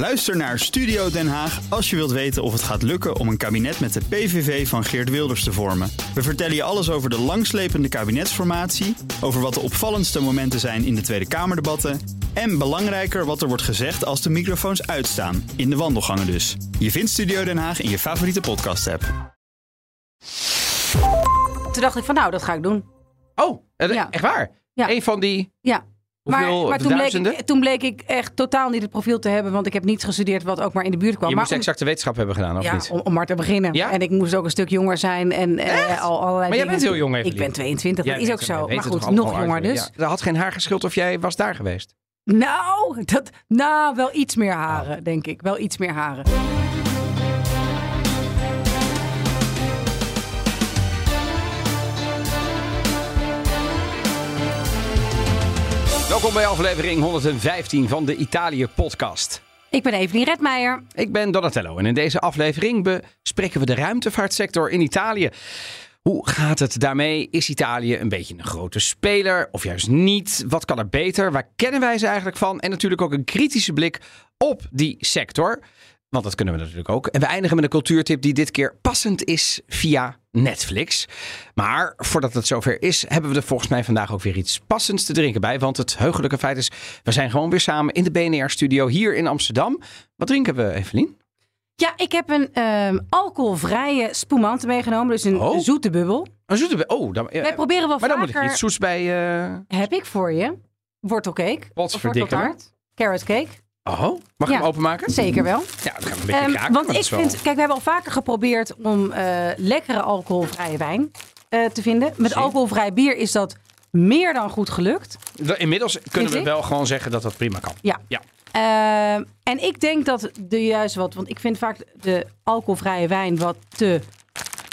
Luister naar Studio Den Haag als je wilt weten of het gaat lukken om een kabinet met de PVV van Geert Wilders te vormen. We vertellen je alles over de langslepende kabinetsformatie, over wat de opvallendste momenten zijn in de Tweede Kamerdebatten en belangrijker wat er wordt gezegd als de microfoons uitstaan, in de wandelgangen dus. Je vindt Studio Den Haag in je favoriete podcast-app. Toen dacht ik van nou, dat ga ik doen. Oh, eh, Ja. echt waar? Ja. Een van die Ja. Hoeveel maar maar toen, bleek ik, toen bleek ik echt totaal niet het profiel te hebben, want ik heb niet gestudeerd wat ook maar in de buurt kwam. je maar moest exacte wetenschap hebben gedaan, of ja, niet? om, om maar te beginnen. Ja? En ik moest ook een stuk jonger zijn en eh, al allerlei Maar jij bent heel jong, Ik Evelien. ben 22, Jij dat is ook zo. Maar goed, nog jonger dus. Er had geen haar geschild of jij was daar geweest. Nou, dat, nou, wel iets meer haren, denk ik. Wel iets meer haren. Welkom bij aflevering 115 van de Italië-podcast. Ik ben Evelien Redmeijer. Ik ben Donatello en in deze aflevering bespreken we de ruimtevaartsector in Italië. Hoe gaat het daarmee? Is Italië een beetje een grote speler of juist niet? Wat kan er beter? Waar kennen wij ze eigenlijk van? En natuurlijk ook een kritische blik op die sector. Want dat kunnen we natuurlijk ook. En we eindigen met een cultuurtip die dit keer passend is via Netflix. Maar voordat het zover is, hebben we er volgens mij vandaag ook weer iets passends te drinken bij. Want het heugelijke feit is, we zijn gewoon weer samen in de BNR-studio hier in Amsterdam. Wat drinken we, Evelien? Ja, ik heb een ehm, alcoholvrije spumante meegenomen, dus een Oh. zoete bubbel. Een zoete... Oh, dan, Wij proberen wel maar dan moet vaker... ik iets zoets bij... eh, Heb ik voor je wortelcake. Worteltaart. Carrot cake. Oh, mag ik Ja. hem openmaken? Zeker wel. Ja, dan gaan we een beetje kraken. want ik dat wel- vind, kijk, we hebben al vaker geprobeerd om eh, lekkere alcoholvrije wijn eh, te vinden. Met alcoholvrij bier is dat meer dan goed gelukt. Inmiddels kunnen we wel gewoon zeggen dat dat prima kan. Ja. Ja. Ehm, en ik denk dat de juist wat, want ik vind vaak de alcoholvrije wijn wat te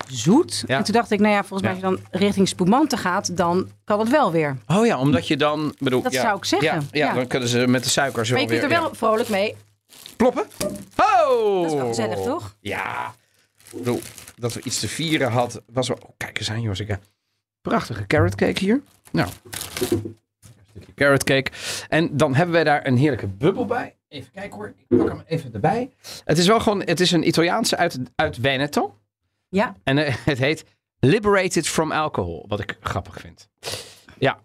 zoet. Ja. En toen dacht ik, nou ja, volgens mij als je dan richting spumante gaat, dan kan het wel weer. Oh ja, omdat je dan... Bedoel, Dat zou ik zeggen. Ja, dan kunnen ze met de suiker zo Maar je kunt er wel vrolijk mee. Ploppen? Oh! Dat is wel gezellig, toch? Ja. Ik bedoel, dat we iets te vieren had, was wel... Oh, kijk eens aan, heb prachtige carrot cake hier. Nou, een stukje carrot cake. En dan hebben wij daar een heerlijke bubbel bij. Even kijken hoor. Ik pak hem even erbij. Het is wel gewoon... Het is een Italiaanse uit, uit Veneto. Ja. En eh, het heet Liberated from Alcohol. Wat ik grappig vind. Ja.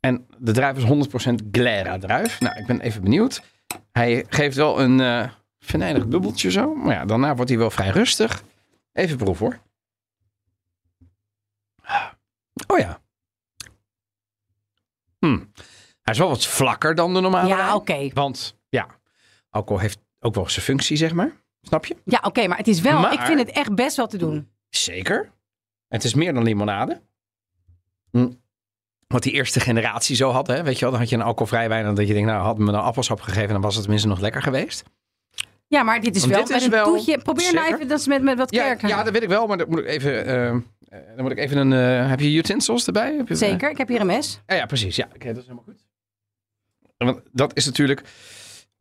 En de druif is 100% Glera druif. Nou, ik ben even benieuwd. Hij geeft wel een eh venijnig bubbeltje zo. Maar ja, daarna wordt hij wel vrij rustig. Even proef hoor. Oh ja. Hm. Hij is wel wat vlakker dan de normale Ja, oké. Want ja, alcohol heeft ook wel zijn functie, zeg maar. Snap je? Ja, oké, maar het is wel, Maar- ik vind het echt best wel te doen. Zeker. Het is meer dan limonade. Hm. Wat die eerste generatie zo had, hè? weet je wel. Dan had je een alcoholvrij wijn en dat je denkt, nou, had me een appelsap gegeven, dan was het tenminste nog lekker geweest. Ja, maar dit is Want wel dit met is een wel- toetje. Probeer nou even dat met, met wat Ja, kerken. ja, dat weet ik wel, maar dan moet ik even, eh, eh, dan moet ik even een, eh, heb je utensils erbij? Heb je, Zeker, ik heb hier een mes. Ja, ja, precies. Ja, oké, dat is helemaal goed. Want dat is natuurlijk.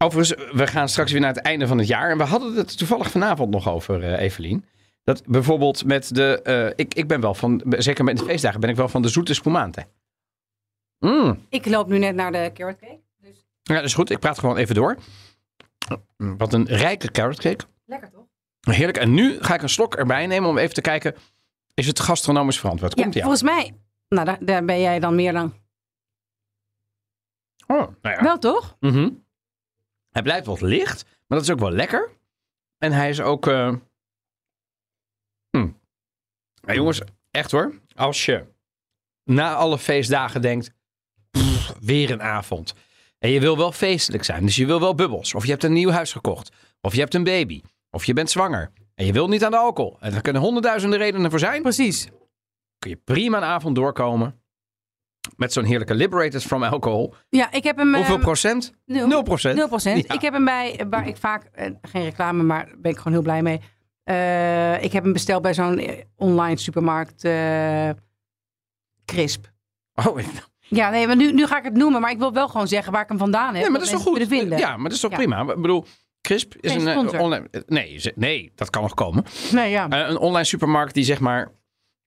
Overigens, we gaan straks weer naar het einde van het jaar. En we hadden het toevallig vanavond nog over, eh, Evelien. Dat bijvoorbeeld met de. eh, ik, ik ben wel van. Zeker met de feestdagen ben ik wel van de zoete spumante. Mm. Ik loop nu net naar de carrot cake. Dus Ja, dat is goed. Ik praat gewoon even door. Mm, Wat een rijke carrot cake. lekker toch? Heerlijk. En nu ga ik een slok erbij nemen om even te kijken. Is het gastronomisch verantwoord? Komt ja. volgens mij. Nou, daar, daar ben jij dan meer dan. Oh, nou ja. Wel toch? Mhm. Hij blijft wat licht, maar dat is ook wel lekker. En hij is ook. hm. Ja, jongens, echt hoor. Als je na alle feestdagen denkt. "Pff, weer een avond. En je wil wel feestelijk zijn. Dus je wil wel bubbels. Of je hebt een nieuw huis gekocht. Of je hebt een baby. Of je bent zwanger. En je wilt niet aan de alcohol. En daar kunnen honderdduizenden redenen voor zijn. Precies. Kun je prima een avond doorkomen. Met zo'n heerlijke Liberated from Alcohol. Ja, ik heb hem. Hoeveel ehm, procent? nul. Nul procent. 0 procent. Ja. Ik heb hem bij, eh, waar ik vaak, eh, geen reclame, maar daar ben ik gewoon heel blij mee. Eh, ik heb hem besteld bij zo'n online supermarkt. eh, Crisp. Oh, Ja, nee, maar nu, nu ga ik het noemen, maar ik wil wel gewoon zeggen waar ik hem vandaan heb. Nee, maar dat is toch goed? vinden. Ja, maar dat is toch Ja. prima? Ik bedoel, Crisp is een online... Nee, nee, dat kan nog komen. Nee, ja. Een online supermarkt die zeg maar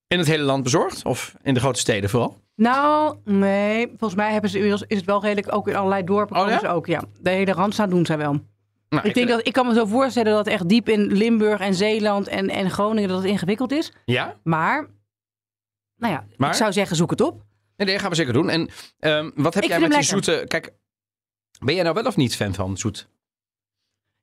in het hele land bezorgt? Of in de grote steden vooral? Nou, nee. Volgens mij hebben ze is het wel redelijk ook in allerlei dorpen. Oh, ja? ze ook, ja. De hele Randstad doen zij wel. Nou, ik, denk dat, ik kan me zo voorstellen dat echt diep in Limburg en Zeeland en, en Groningen dat het ingewikkeld is. Ja? Maar, nou ja, Maar? ik zou zeggen zoek het op. Nee, dat gaan we zeker doen. En ehm, wat heb Ik jij met die zoete... Kijk, ben jij nou wel of niet fan van zoet?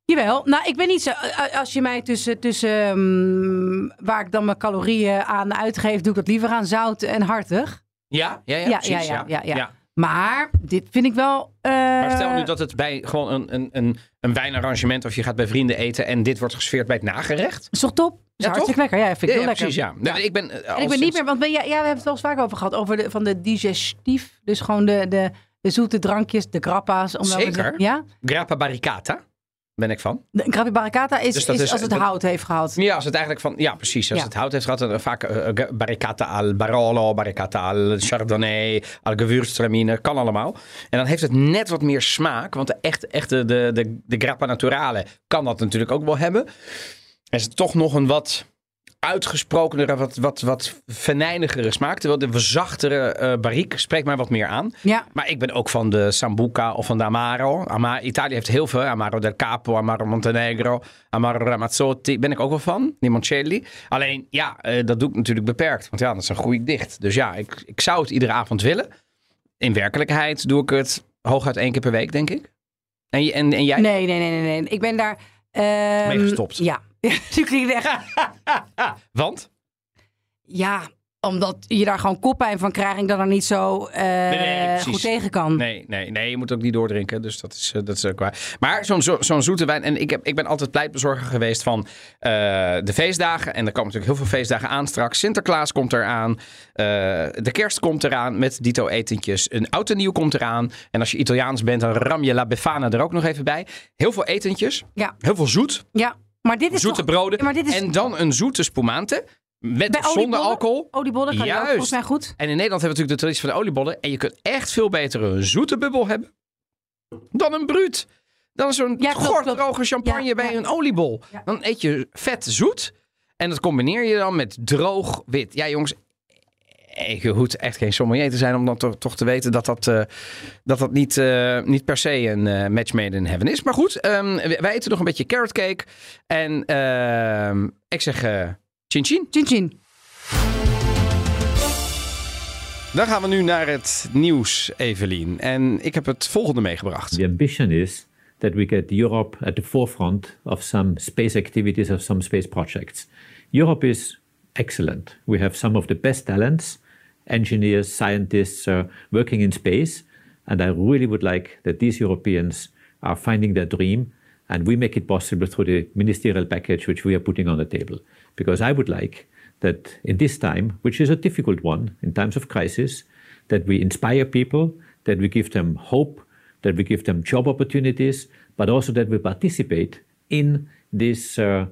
Jawel, nou ik ben niet zo. Als je mij tussen, tussen ehm, waar ik dan mijn calorieën aan uitgeef, doe ik dat liever aan zout en hartig. Ja, ja, ja, Ja, precies, ja, ja, ja. Maar dit vind ik wel. eh, Maar stel nu dat het bij gewoon een, een, een, een wijnarrangement of je gaat bij vrienden eten en dit wordt gesfeerd bij het nagerecht. Is toch top? Is Ja, hartstikke lekker. Ja, vind ik heel lekker. precies, ja. Ik ben, eh, En ik al ben niet meer, want ben jij, ja, we hebben het wel eens vaak over gehad, over de, van de digestief. Dus gewoon de, de, de zoete drankjes, de grappa's. Om Zeker. Te, ja, Grappa barricata ben ik van. de grappi barricata is, Dus is, is- als het dat- hout heeft gehad. Ja, als het eigenlijk van... Ja, precies. Als Ja. het hout heeft gehad, dan vaak eh, barricata al Barolo, barricata al Chardonnay, al Gewürztraminer, kan allemaal. En dan heeft het net wat meer smaak, want de echte, echte de, de, de Grappa Naturale kan dat natuurlijk ook wel hebben. Er is toch nog een wat uitgesprokenere, wat, wat, wat venijnigere smaak. Terwijl de zachtere barrique spreekt mij wat meer aan. Ja, Maar ik ben ook van de Sambuca of van de Amaro. Ama Italië heeft heel veel. Amaro del Capo, Amaro Montenegro, Amaro Ramazzotti. Ben ik ook wel van, Limoncelli. Alleen, ja, eh, dat doe ik natuurlijk beperkt. Want ja, dat is een groei dicht. Dus ja, ik, ik zou het iedere avond willen. In werkelijkheid doe ik het hooguit één keer per week, denk ik. En, en jij? nee, nee, nee, nee, nee. Ik ben daar. ehm, Mee gestopt. Ja. Klinkt het echt. Want? Ja, omdat je daar gewoon koppijn van krijgt en ik dan er niet zo eh, nee, goed tegen kan. Nee, nee, nee, je moet ook niet doordrinken. Dus dat is, eh, dat is ook waar. Maar zo'n zo, zo'n zoete wijn. En ik, heb, ik ben altijd pleitbezorger geweest van eh, de feestdagen. En er komen natuurlijk heel veel feestdagen aan straks. Sinterklaas komt eraan. de kerst komt eraan met dito etentjes. Een oud en nieuw komt eraan. En als je Italiaans bent, dan ram je La Befana er ook nog even bij. Heel veel etentjes. Ja. Heel veel zoet. Ja, maar dit is Zoete toch... broden. Maar dit is En dan een zoete spumante. Met bij of zonder alcohol. Oliebollen kan Juist. volgens mij goed. En in Nederland hebben we natuurlijk de traditie van de oliebollen. En je kunt echt veel beter een zoete bubbel hebben dan een bruut. Dan zo'n Ja, klopt. champagne Ja, bij ja. een oliebol. Dan eet je vet zoet. En dat combineer je dan met droog wit. Ja, jongens. Eh, Je hoeft echt geen sommelier te zijn om dan toch, toch te weten dat dat, eh, dat, dat niet, eh, niet per se een eh, match made in heaven is. Maar goed, ehm, wij eten nog een beetje carrot cake. En ehm, ik zeg eh chin chin. Chin chin. Dan gaan we nu naar het nieuws, Evelien. En ik heb het volgende meegebracht. The ambition is that we get Europe at the forefront of some space activities, of some space projects. Europe is excellent. We have some of the best talents, engineers, scientists uh, working in space. And I really would like that these Europeans are finding their dream and we make it possible through the ministerial package which we are putting on the table. Because I would like that in this time, which is a difficult one in times of crisis, that we inspire people, that we give them hope, that we give them job opportunities, but also that we participate in this uh,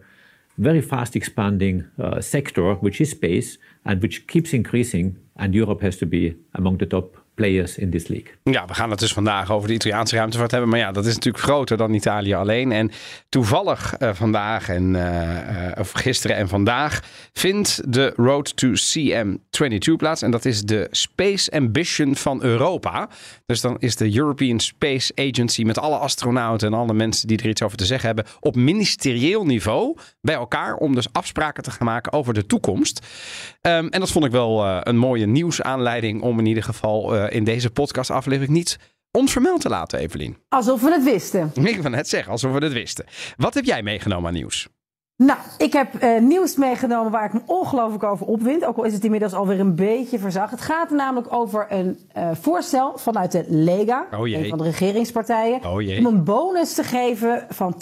very fast expanding uh, sector, which is space, and which keeps increasing. And Europe has to be among the top players in this league. Ja, we gaan het dus vandaag over de Italiaanse ruimtevaart hebben. Maar ja, dat is natuurlijk groter dan Italië alleen. En toevallig eh, vandaag en eh, eh, of gisteren en vandaag vindt de Road to CM22 plaats. En dat is de Space Ambition van Europa. Dus dan is de European Space Agency met alle astronauten en alle mensen die er iets over te zeggen hebben op ministerieel niveau bij elkaar om dus afspraken te gaan maken over de toekomst. Ehm, en dat vond ik wel een mooie nieuwsaanleiding om in ieder geval in deze podcastaflevering niet onvermeld te laten, Evelien. Alsof we het wisten. Ik wil net zeggen, alsof we het wisten. Wat heb jij meegenomen aan nieuws? Nou, ik heb eh, nieuws meegenomen waar ik me ongelooflijk over opwind. Ook al is het inmiddels alweer een beetje verzacht. Het gaat namelijk over een eh, voorstel vanuit de Lega, Oh een van de regeringspartijen, Oh om een bonus te geven van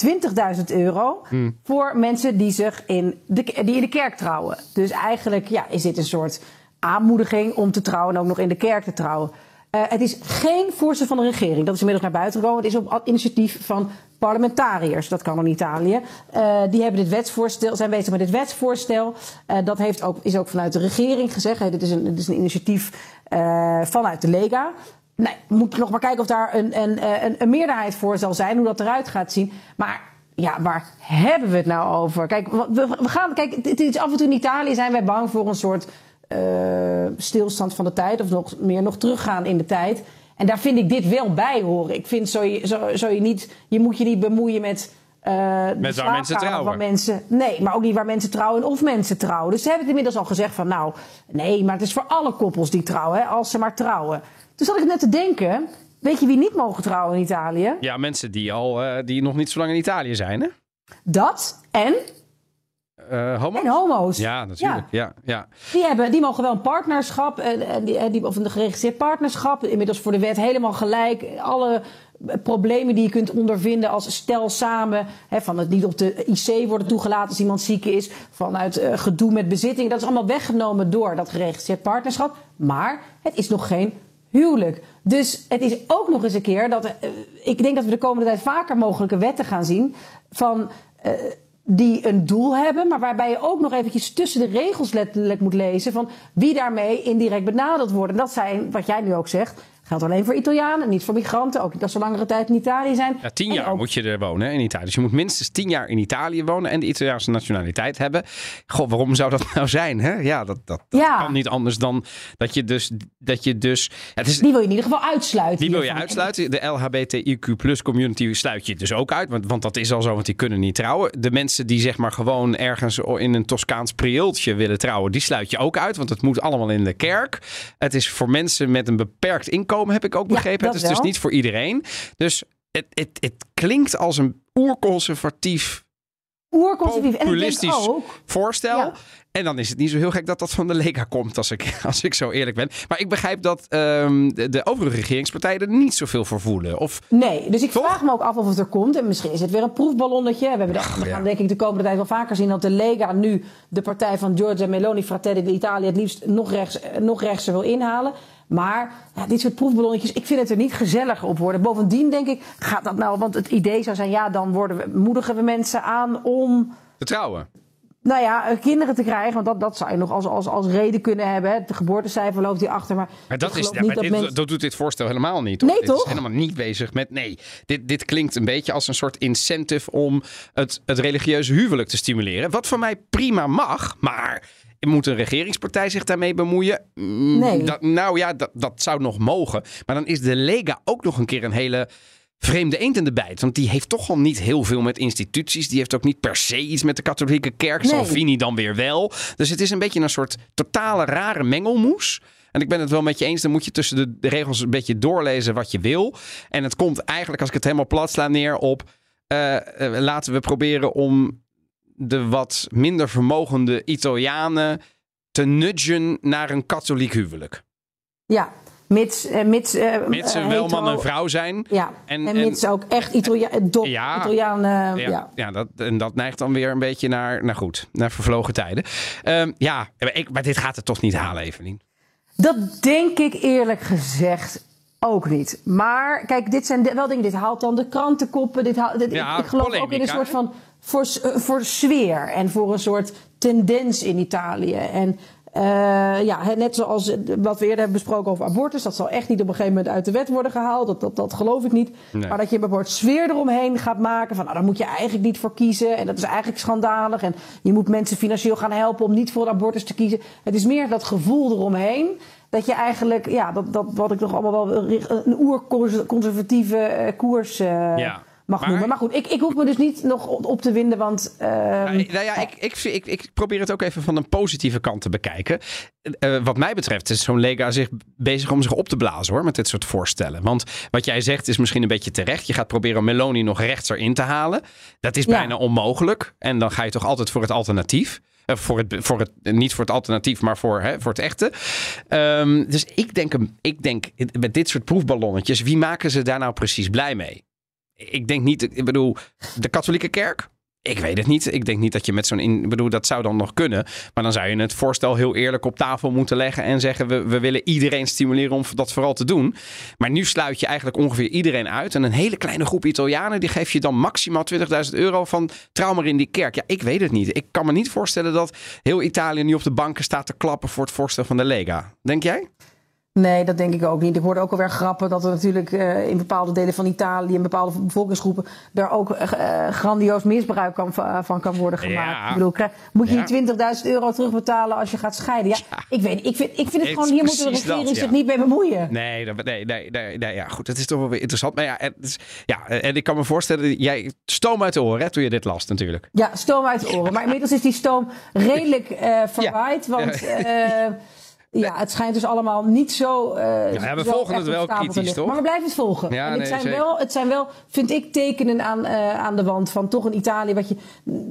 20.000 euro Hmm. voor mensen die zich in de, die in de kerk trouwen. Dus eigenlijk ja, is dit een soort aanmoediging om te trouwen en ook nog in de kerk te trouwen. Eh, het is geen voorstel van de regering. Dat is inmiddels naar buiten gekomen. Het is op initiatief van parlementariërs. Dat kan in Italië. Eh, die hebben dit wetsvoorstel, zijn bezig met dit wetsvoorstel. Eh, dat heeft ook, is ook vanuit de regering gezegd. Hey, dit, is een, dit is een initiatief vanuit de Lega. Nee, we moeten nog maar kijken of daar een, een, een, een meerderheid voor zal zijn. Hoe dat eruit gaat zien. Maar ja, waar hebben we het nou over? Kijk, we, we gaan, kijk af en toe in Italië zijn wij bang voor een soort stilstand van de tijd. Of nog meer nog teruggaan in de tijd. En daar vind ik dit wel bij horen. Ik vind zo je, zo, zo je niet, je moet je niet bemoeien met Uh, Met waar mensen trouwen. Waar mensen, nee, maar ook niet waar mensen trouwen of mensen trouwen. Dus ze hebben het inmiddels al gezegd van nou, nee, maar het is voor alle koppels die trouwen, hè, als ze maar trouwen. Toen zat ik net te denken, weet je wie niet mogen trouwen in Italië? Ja, mensen die, al, uh, die nog niet zo lang in Italië zijn, hè? Dat en uh, homo's? En homo's. Ja, natuurlijk. Ja. Ja, Die, hebben, die mogen wel een partnerschap, en die, die, of een geregistreerd partnerschap. Inmiddels voor de wet helemaal gelijk. Alle problemen die je kunt ondervinden als stel samen. Hè, van het niet op de IC worden toegelaten als iemand ziek is. Vanuit uh, gedoe met bezitting. Dat is allemaal weggenomen door dat geregistreerd partnerschap. Maar het is nog geen huwelijk. Dus het is ook nog eens een keer dat. Uh, ik denk dat we de komende tijd vaker mogelijke wetten gaan zien. Van. Uh, die een doel hebben, maar waarbij je ook nog eventjes tussen de regels letterlijk moet lezen van wie daarmee indirect benadeeld worden. Dat zijn, wat jij nu ook zegt, Geldt alleen voor Italianen, niet voor migranten. Ook niet als ze langere tijd in Italië zijn. Ja, tien jaar moet je er wonen in Italië. Dus je moet minstens tien jaar in Italië wonen en de Italiaanse nationaliteit hebben. God, waarom zou dat nou zijn? Hè? Ja, dat, dat, dat ja. kan niet anders dan dat je dus. Dat je dus het is, die wil je in ieder geval uitsluiten. Die wil je uitsluiten. De LHBTIQ community sluit je dus ook uit. Want, want dat is al zo, want die kunnen niet trouwen. De mensen die zeg maar gewoon ergens in een Toscaans prieeltje willen trouwen, die sluit je ook uit. Want het moet allemaal in de kerk. Het is voor mensen met een beperkt inkomen heb ik ook begrepen. het is dus niet voor iedereen. Dus het, het, het klinkt als een oerconservatief oerconservatief. Populistisch ook, voorstel. En dan is het niet zo heel gek dat dat van de Lega komt, als ik, als ik zo eerlijk ben. Maar ik begrijp dat um, de, de, overige regeringspartijen er niet zoveel voor voelen. Of, nee, dus ik vraag me ook af of het er komt. En misschien is het weer een proefballonnetje. We, hebben de, we gaan denk ik de komende tijd wel vaker zien dat de Lega nu de partij van Giorgia Meloni, Fratelli d'Italia, het liefst nog, rechts, nog rechtser wil inhalen. Maar ja, dit soort proefballonnetjes, ik vind het er niet gezelliger op worden. Bovendien denk ik, gaat dat nou, want het idee zou zijn, ja, dan worden we, moedigen we mensen aan om. Te trouwen. Nou ja, eh, kinderen te krijgen, want dat, dat zou je nog als, als, als reden kunnen hebben. Hè. De geboortecijfer loopt die achter. Maar, maar dat, is, ja, maar dit, mensen... dat doet dit voorstel helemaal niet. Toch? Nee, dit toch? is helemaal niet bezig met. Nee, dit, dit klinkt een beetje als een soort incentive om het, het religieuze huwelijk te stimuleren. Wat voor mij prima mag, maar moet een regeringspartij zich daarmee bemoeien? Mm, nee. Dat, nou ja, dat, dat zou nog mogen. Maar dan is de Lega ook nog een keer een hele vreemde eend in de bijt. Want die heeft toch al niet heel veel met instituties. Die heeft ook niet per se iets met de katholieke kerk. Nee. Salvini dan weer wel. Dus het is een beetje een soort totale rare mengelmoes. En ik ben het wel met je eens. Dan moet je tussen de, regels een beetje doorlezen wat je wil. En het komt eigenlijk, als ik het helemaal plat sla, neer op... Uh, uh, laten we proberen om de wat minder vermogende Italianen te nudgen naar een katholiek huwelijk. Ja, mits, uh, mits, uh, mits ze wel man en vrouw zijn. Ja, en, en mits ook echt Italia dop, ja, Italianen. Ja, ja. ja dat, en dat neigt dan weer een beetje naar, naar goed, naar vervlogen tijden. Um, ja, ik, maar dit gaat het toch niet halen, Evelien? Dat denk ik eerlijk gezegd ook niet. Maar kijk, dit zijn wel dingen. Dit haalt dan de krantenkoppen. Dit haalt, dit, ja, ik, ik geloof ook in een soort van voor, eh, voor sfeer en voor een soort tendens in Italië. En uh, ja, net zoals wat we eerder hebben besproken over abortus, dat zal echt niet op een gegeven moment uit de wet worden gehaald. Dat, dat, dat geloof ik niet. Maar dat je bijvoorbeeld sfeer eromheen gaat maken van, nou, daar moet je eigenlijk niet voor kiezen. En dat is eigenlijk schandalig. En je moet mensen financieel gaan helpen om niet voor abortus te kiezen. Het is meer dat gevoel eromheen. Dat je eigenlijk, ja, dat, dat wat ik toch allemaal wel een oerconservatieve uh, koers. Uh, ja mag maar, noemen. Maar goed, ik, ik hoef me dus niet nog op te winden, want... Uh, nou, ja, ik, ik, ik, ik, probeer het ook even van een positieve kant te bekijken. Uh, wat mij betreft is zo'n Lega zich bezig om zich op te blazen hoor, met dit soort voorstellen. Want wat jij zegt is misschien een beetje terecht. Je gaat proberen Meloni nog rechts erin te halen. Dat is bijna onmogelijk. En dan ga je toch altijd voor het alternatief. Uh, voor het, voor het, niet voor het alternatief, maar voor, hè, voor het echte. Um, dus ik denk, ik denk met dit soort proefballonnetjes, wie maken ze daar nou precies blij mee? Ik denk niet, ik bedoel, de katholieke kerk. Ik weet het niet. Ik denk niet dat je met zo'n. Ik bedoel, dat zou dan nog kunnen. Maar dan zou je het voorstel heel eerlijk op tafel moeten leggen. En zeggen: we, we willen iedereen stimuleren om dat vooral te doen. Maar nu sluit je eigenlijk ongeveer iedereen uit. En een hele kleine groep Italianen. die geef je dan maximaal 20.000 euro van. trouw maar in die kerk. Ja, ik weet het niet. Ik kan me niet voorstellen dat heel Italië nu op de banken staat te klappen. voor het voorstel van de Lega. Denk jij? Nee, dat denk ik ook niet. Ik hoorde ook alweer grappen dat er natuurlijk uh, in bepaalde delen van Italië, in bepaalde bevolkingsgroepen, daar ook uh, grandioos misbruik kan, van kan worden gemaakt. Ja. Ik bedoel, moet je ja. die 20.000 euro terugbetalen als je gaat scheiden? Ja, ik weet Ik vind, ik vind het, gewoon, hier moet de regering dat, zich niet mee bemoeien. Nee, dat, nee, nee, nee, nee, ja, goed. Het is toch wel weer interessant. Maar ja, het is, ja, en ik kan me voorstellen, jij stoom uit de oren hè, toen je dit las natuurlijk. Ja, stoom uit de oren. Maar inmiddels is die stoom redelijk uh, verwaaid, want... Ja, het schijnt dus allemaal niet zo. Uh, ja, we volgen het wel kritisch, toch? Maar we blijven het volgen. Ja, en het, zijn wel, het zijn wel, vind ik, tekenen aan, uh, aan de wand van toch een Italië. wat je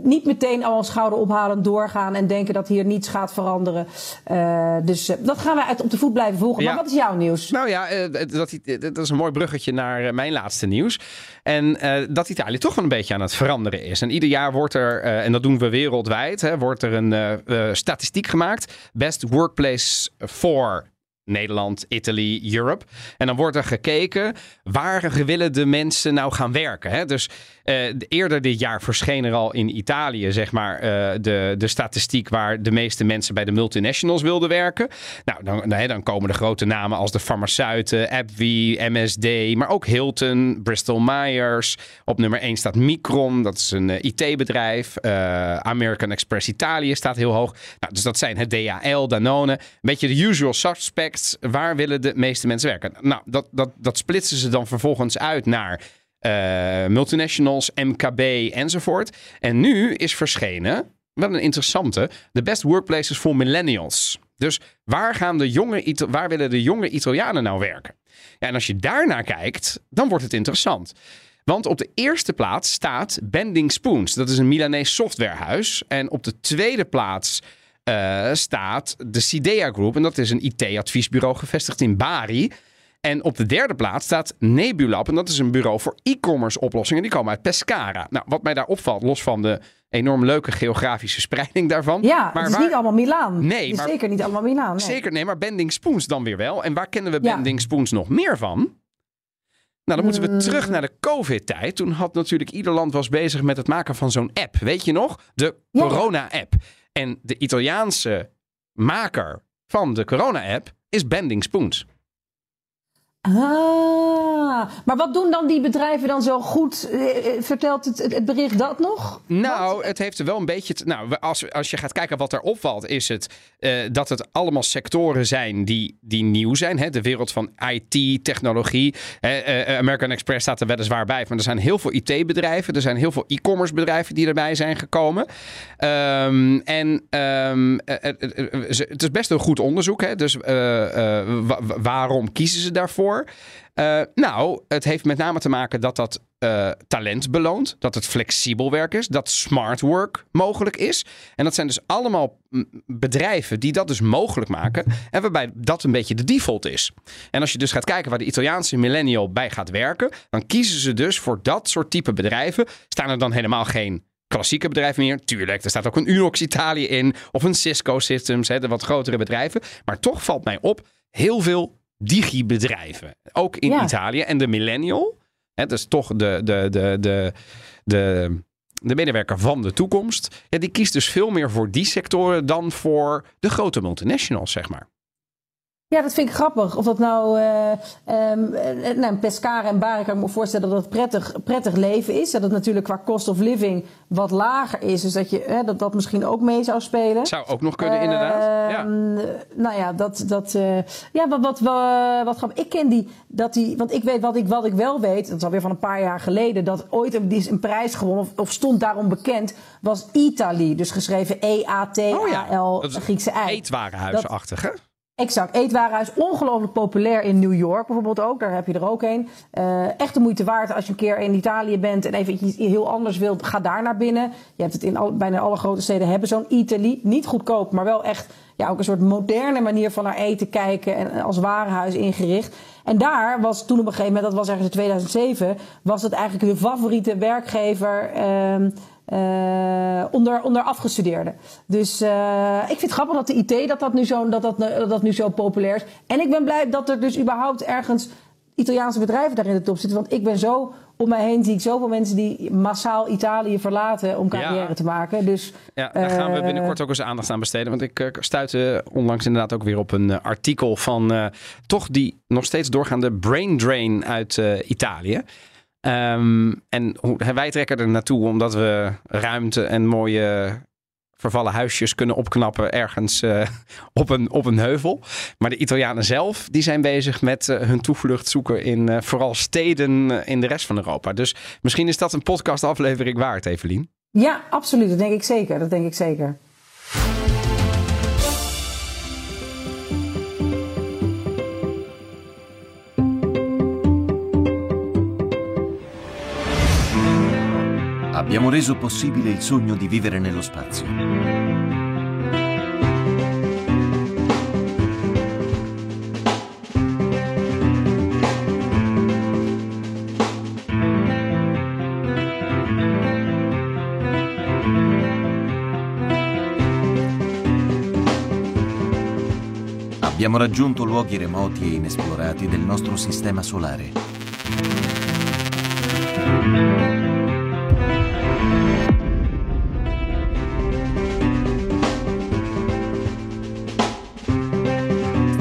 niet meteen al schouder ophalen, doorgaan en denken dat hier niets gaat veranderen. Uh, dus dat gaan we uit op de voet blijven volgen. Maar wat is jouw nieuws? Nou ja, dat, dat is een mooi bruggetje naar mijn laatste nieuws. En dat Italië toch wel een beetje aan het veranderen is. En ieder jaar wordt er, en dat doen we wereldwijd, hè, wordt er een statistiek gemaakt. Best Workplace voor Nederland, Italy, Europe. En dan wordt er gekeken waar willen de mensen nou gaan werken. Hè? Dus uh, eerder dit jaar verscheen er al in Italië, zeg maar, uh, de, de statistiek waar de meeste mensen bij de multinationals wilden werken. Nou, dan, dan komen de grote namen als de farmaceuten, AbbVie, MSD, maar ook Hilton, Bristol Myers. Op nummer 1 staat Micron, dat is een uh, IT-bedrijf. American Express Italië staat heel hoog. Nou, dus dat zijn het DHL, Danone. Een beetje de usual suspects. Waar willen de meeste mensen werken? Nou, dat, dat, dat splitsen ze dan vervolgens uit naar uh, multinationals, MKB enzovoort. En nu is verschenen, wel een interessante, de best workplaces voor millennials. Dus waar, gaan de jonge, waar willen de jonge Italianen nou werken? Ja, en als je daarnaar kijkt, dan wordt het interessant. Want op de eerste plaats staat Bending Spoons. Dat is een Milanese softwarehuis. En op de tweede plaats uh, staat de Sidea Group. En dat is een IT-adviesbureau gevestigd in Bari. En op de derde plaats staat Nebulab. En dat is een bureau voor e-commerce oplossingen. Die komen uit Pescara. Nou, wat mij daar opvalt, los van de enorm leuke geografische spreiding daarvan. Ja, maar het is niet allemaal Milaan. Nee, maar, zeker niet allemaal Milaan. Nee. Zeker, nee, maar Bending Spoons dan weer wel. En waar kennen we Bending Spoons nog meer van? Nou, dan moeten we mm. terug naar de COVID-tijd. Toen had natuurlijk ieder land was bezig met het maken van zo'n app. Weet je nog? De corona-app. En de Italiaanse maker van de corona-app is Bending Spoons. Ah, maar wat doen dan die bedrijven dan zo goed? Eh, eh, vertelt het, het bericht dat nog? Nou, het heeft wel een beetje. nou, als, als je gaat kijken wat er opvalt, is het uh, dat het allemaal sectoren zijn die, die nieuw zijn. Hè? De wereld van IT, technologie. Uh, American Express staat er weliswaar bij, maar er zijn heel veel IT-bedrijven. Er zijn heel veel e-commerce bedrijven die erbij zijn gekomen. Um, en um, het is best een goed onderzoek. Hè? Dus waarom kiezen ze daarvoor? Uh, nou, het heeft met name te maken dat dat uh, talent beloont, dat het flexibel werk is, dat smart work mogelijk is. En dat zijn dus allemaal bedrijven die dat dus mogelijk maken en waarbij dat een beetje de default is. En als je dus gaat kijken waar de Italiaanse millennial bij gaat werken, dan kiezen ze dus voor dat soort type bedrijven. Staan er dan helemaal geen klassieke bedrijven meer. Tuurlijk, er staat ook een Unox Italië in of een Cisco Systems, hè, de wat grotere bedrijven. Maar toch valt mij op heel veel digibedrijven. Ook in Italië. En de millennial, hè, dus toch de, de, de, de, de, de medewerker van de toekomst, ja, die kiest dus veel meer voor die sectoren dan voor de grote multinationals, zeg maar. Ja, dat vind ik grappig. Of dat nou, uh, um, nou Pescara en Bari kan ik me voorstellen dat het prettig, prettig leven is. Dat het natuurlijk qua cost of living wat lager is. Dus dat je, hè, dat, dat misschien ook mee zou spelen. Zou ook nog kunnen, inderdaad. Ja. Ehm, nou ja, dat, dat, uh, ja, wat, wat, wat, grappig. Ik ken die, dat die, want ik weet wat ik, wat ik wel weet, dat is alweer van een paar jaar geleden, dat ooit een, die een prijs gewonnen, of, of stond daarom bekend, was Italy. Dus geschreven E-A-T-A-L, oh ja. Griekse ei. Eetwarenhuisachtig, hè? Exact. Eetwarenhuis, ongelooflijk populair in New York bijvoorbeeld ook. Daar heb je er ook een. Uh, echt de moeite waard als je een keer in Italië bent en even iets heel anders wilt. Ga daar naar binnen. Je hebt het in al, bijna alle grote steden hebben zo'n Italy. Niet goedkoop, maar wel echt ja, ook een soort moderne manier van naar eten kijken en als warenhuis ingericht. En daar was toen op een gegeven moment, dat was ergens in 2007, was het eigenlijk de favoriete werkgever. Uh, uh, onder, onder afgestudeerden. Dus uh, ik vind het grappig dat de IT dat dat, nu zo, dat, dat, dat nu zo populair is. En ik ben blij dat er dus überhaupt ergens Italiaanse bedrijven daar in de top zitten. Want ik ben zo om mij heen zie ik zoveel mensen die massaal Italië verlaten om carrière Ja. te maken. Dus Ja, daar gaan we Eh, binnenkort ook eens aandacht aan besteden. Want ik uh, stuitte onlangs inderdaad ook weer op een eh, artikel van eh, toch die nog steeds doorgaande brain drain uit eh, Italië. Ehm, en hoe, wij trekken er naartoe omdat we ruimte en mooie vervallen huisjes kunnen opknappen ergens eh, op, een, op een heuvel. Maar de Italianen zelf, die zijn bezig met eh, hun toevlucht zoeken in eh, vooral steden in de rest van Europa. Dus misschien is dat een podcastaflevering waard, Evelien. ja, absoluut. Dat denk ik zeker. Dat denk ik zeker. Abbiamo reso possibile il sogno di vivere nello spazio. Abbiamo raggiunto luoghi remoti e inesplorati del nostro sistema solare.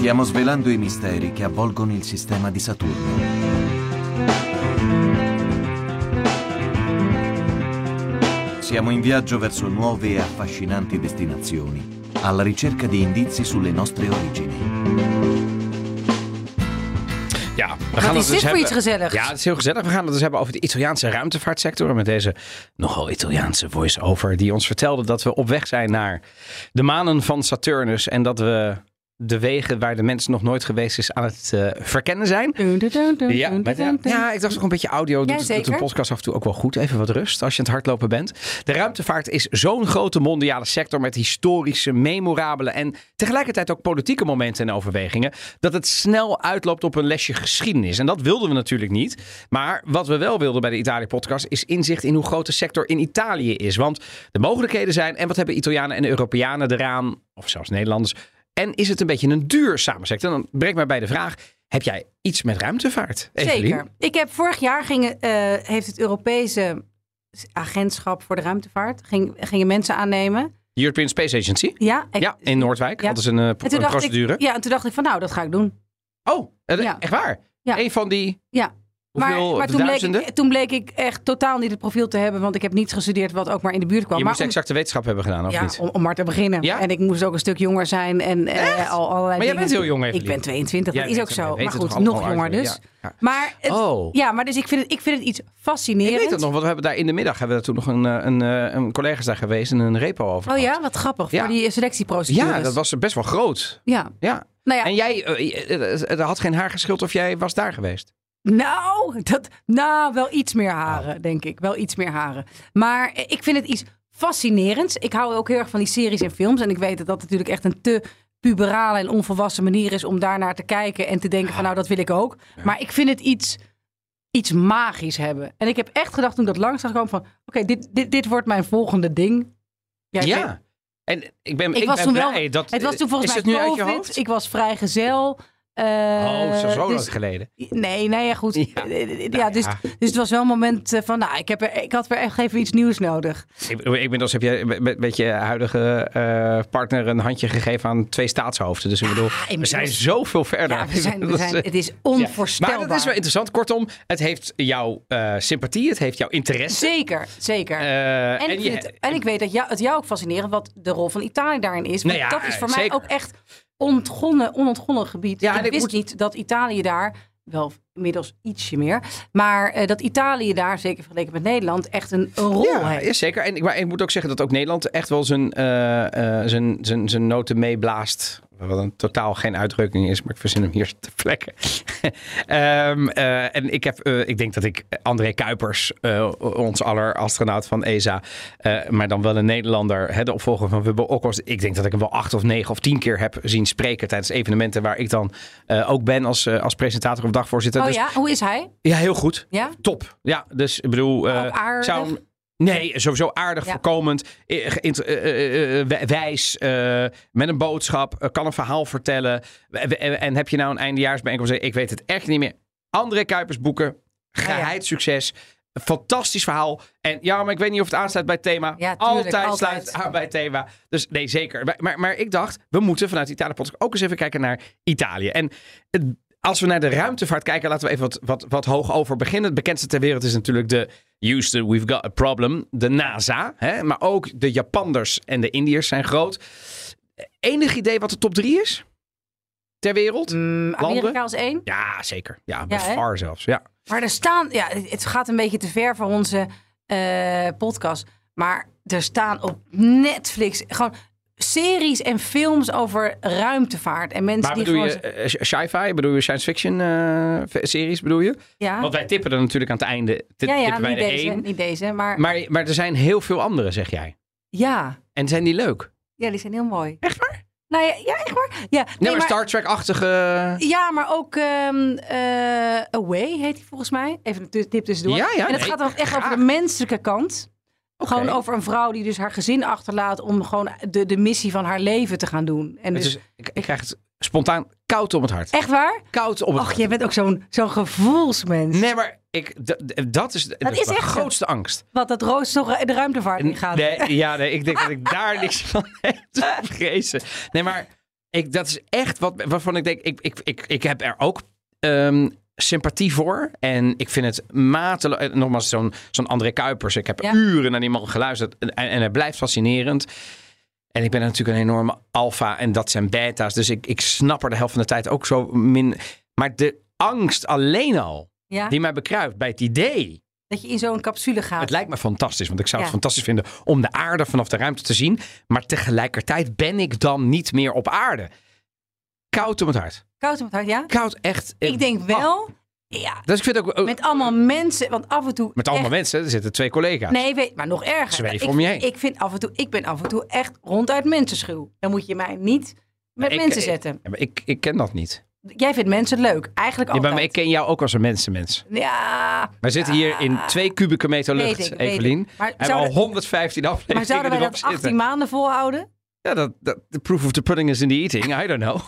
Stiamo svelando i misteri che avvolgono il sistema di Saturno. Siamo in viaggio verso nuove e affascinanti destinazioni, alla ricerca di indizi sulle nostre origini. Ja, we Wat gaan is het dus dit voor hebben- iets gezelligs? Ja, het is heel gezellig. We gaan het dus hebben over de Italiaanse ruimtevaartsector. Met deze nogal Italiaanse voice-over. Die ons vertelde dat we op weg zijn naar de manen van Saturnus. En dat we de wegen waar de mens nog nooit geweest is aan het eh, verkennen zijn. Ja, met, ja, ja, ik dacht ook een beetje audio. Doet, Ja, doet een podcast af en toe ook wel goed. Even wat rust als je aan het hardlopen bent. De ruimtevaart is zo'n grote mondiale sector met historische, memorabele en tegelijkertijd ook politieke momenten en overwegingen. Dat het snel uitloopt op een lesje geschiedenis. En dat wilden we natuurlijk niet. Maar wat we wel wilden bij de Italië-podcast is inzicht in hoe groot de sector in Italië is. Want de mogelijkheden zijn en wat hebben Italianen en Europeanen eraan, of zelfs Nederlanders. En is het een beetje een duurzame sector? En dan brengt mij bij de vraag: heb jij iets met ruimtevaart? Evelien? Zeker. Ik heb vorig jaar gingen, eh, heeft het Europese agentschap voor de ruimtevaart ging, gingen mensen aannemen. European Space Agency? Ja, ik- Ja, in Noordwijk. Ja. Hadden ze een, eh, een procedure. Ik, ja, en toen dacht ik van nou, dat ga ik doen. Oh, eh, Ja. echt waar? Ja. Een van die Ja. Hoeveel maar maar toen, bleek ik, toen bleek ik echt totaal niet het profiel te hebben, want ik heb niet gestudeerd wat ook maar in de buurt kwam. je maar moest exacte wetenschap hebben gedaan, of ja, niet? om, om maar te beginnen. Ja? En ik moest ook een stuk jonger zijn en eh, al allerlei Maar jij bent heel jong, Ik Evelien. ben 22, Jij dat is ook het, zo. Maar het goed, nog jonger dus. Maar, het- Oh. ja, maar dus ik vind het, ik vind het iets fascinerend. Ik weet het nog, want we hebben daar in de middag hebben we toen nog een, eh, een, eh, een collega's daar geweest en een repo over. Oh ja, wat grappig. Ja. Voor die selectieprocedures. Ja, dat was best wel groot. Ja. Ja. Nou ja, En jij, er had geen haar geschild of jij was daar geweest. Nou, dat, nou, wel iets meer haren, denk ik. Wel iets meer haren. Maar ik vind het iets fascinerends. Ik hou ook heel erg van die series en films. En ik weet dat dat natuurlijk echt een te puberale en onvolwassen manier is om daarnaar te kijken en te denken van nou, dat wil ik ook. Maar ik vind het iets, iets magisch hebben. En ik heb echt gedacht toen ik dat langs komen van oké, dit, dit, dit wordt mijn volgende ding. Ja. En ik ben, ik, was ben toen blij wel. dat... het was toen volgens is mij COVID. Ik was vrijgezel. Eh, oh, zo, zo dus- lang geleden. Nee, nee, ja, goed. Ja. Ja, ja, Nou dus, ja. dus het was wel een moment eh, van, nou, ik, heb er, ik had weer echt even iets nieuws nodig. Ik, ik ben als heb jij met, met je huidige eh, partner een handje gegeven aan twee staatshoofden. Dus ik bedoel, we inmiddels- zijn zoveel verder. Ja, we zijn, we zijn, het is onvoorstelbaar. Maar dat is wel interessant. Kortom, het heeft jouw eh, sympathie, het heeft jouw interesse. Zeker, zeker. Eh, en, ik je- het, en ik weet dat jou, het jou ook fascinerend wat de rol van Italië daarin is. Want Nou dat is voor mij ook echt ontgonnen, onontgonnen gebied. Ja, ik ik wist moet- niet dat Italië daar, wel inmiddels ietsje meer, maar eh, dat Italië daar, zeker vergeleken met Nederland, echt een, een rol ja, heeft. ja, zeker. En ik, maar ik moet ook zeggen dat ook Nederland echt wel zijn, eh, eh, zijn, zijn, zijn noten meeblaast. Wat een totaal geen uitdrukking is, maar ik verzin hem hier te plekken. Ehm, eh, en ik, heb, eh, ik denk dat ik André Kuipers, eh, ons aller astronaut van ESA, maar dan wel een Nederlander, hè, de opvolger van Wubbo Okkels. Ik denk dat ik hem wel acht of negen of tien keer heb zien spreken tijdens evenementen waar ik dan ook ben als, als presentator of dagvoorzitter. Oh Dus- ja, hoe is hij? ja, heel goed. Ja? Top. Ja, dus ik bedoel... zou hem- Nee, sowieso aardig, Ja. voorkomend, eh, eh, eh, eh, wijs, eh, met een boodschap, eh, kan een verhaal vertellen. En, en heb je nou een eindejaarsbijeenkomst? Ik weet het echt niet meer. André Kuipers boeken, Geheid succes. Fantastisch verhaal. En ja, maar ik weet niet of het aansluit bij het thema. Ja, tuurlijk, altijd, altijd. sluit het aan bij het thema. Dus nee, zeker. Maar, maar, ik dacht, we moeten vanuit Italië podcast ook eens even kijken naar Italië. En als we naar de ruimtevaart kijken, laten we even wat, wat, wat hoog over beginnen. Het bekendste ter wereld is natuurlijk de Houston, we've got a problem. De NASA. Hè? Maar ook de Japanners en de Indiërs zijn groot. Enig idee wat de top drie is? Ter wereld? Mm, Amerika als één. Ja, zeker. Ja, Ja, far zelfs. Ja. Maar er staan, ja, het gaat een beetje te ver voor onze eh, podcast. Maar er staan op Netflix gewoon series en films over ruimtevaart. En mensen Maar die bedoel gewoon. je eh, sci-fi? Bedoel je science fiction eh, series? Bedoel je? ja, Want wij tippen er natuurlijk aan het einde. ja, ja tippen wij niet deze, één. niet deze. Maar, Maar, maar er zijn heel veel andere, zeg jij. ja, En zijn die leuk? ja, die zijn heel mooi. Echt waar? Nou ja, ja echt waar. Ja, Nee, nee, maar, Star Trek-achtige... ja, maar ook ehm, eh, Away heet die volgens mij. Even een tip tussendoor. Ja, ja, en het nee, gaat dan echt graag. over de menselijke kant. Gewoon over een vrouw die dus haar gezin achterlaat om gewoon de, de missie van haar leven te gaan doen. En dus, ik, ik krijg het spontaan koud om het hart. echt waar? Koud op het Och, hart. je bent ook zo'n zo'n gevoelsmens. Nee, maar ik, dat is, dat is mijn echt zo. grootste angst. Wat dat Roos toch de ruimtevaart in gaat. Nee, ja, nee, ik denk dat ik daar niks van heb te vrezen. Nee, maar ik, dat is echt wat, waarvan ik denk, ik, ik, ik, ik heb er ook ehm, sympathie voor. En ik vind het mateloos. Nogmaals, zo'n zo'n André Kuipers. Ik heb Ja. uren naar die man geluisterd. En, en het blijft fascinerend. En ik ben natuurlijk een enorme alfa en dat zijn beta's. Dus ik, ik snap er de helft van de tijd ook zo min. Maar de angst alleen al, Ja? die mij bekruipt bij het idee Dat je in zo'n capsule gaat. het lijkt me fantastisch, want ik zou het Ja. fantastisch vinden om de aarde vanaf de ruimte te zien. Maar tegelijkertijd ben ik dan niet meer op aarde. Koud om het hart. Koud op het hart, ja? Koud echt. Ik denk Ah. wel, ja, Dus ik vind ook. ook- met, met allemaal mensen. Want af en toe. allemaal echt- mensen, er zitten twee collega's. Nee, weet, maar nog erger. Zweven ik, om je heen. Ik vind af en toe, ik ben af en toe echt ronduit mensenschuw. Dan moet je mij niet met Ik- mensen ik- zetten. Ja, maar ik, ik ken dat niet. Jij vindt mensen leuk, eigenlijk Ja, altijd. maar ik ken jou ook als een mensenmens. Ja, Wij zitten hier in twee kubieke meter Weet lucht, ik, weet Evelien. ik. Maar En we zouden- al 115 afleveringen maar zouden wij erop dat 18 zitten. maanden volhouden? Ja, dat, dat, the proof of the pudding is in the eating. I don't know.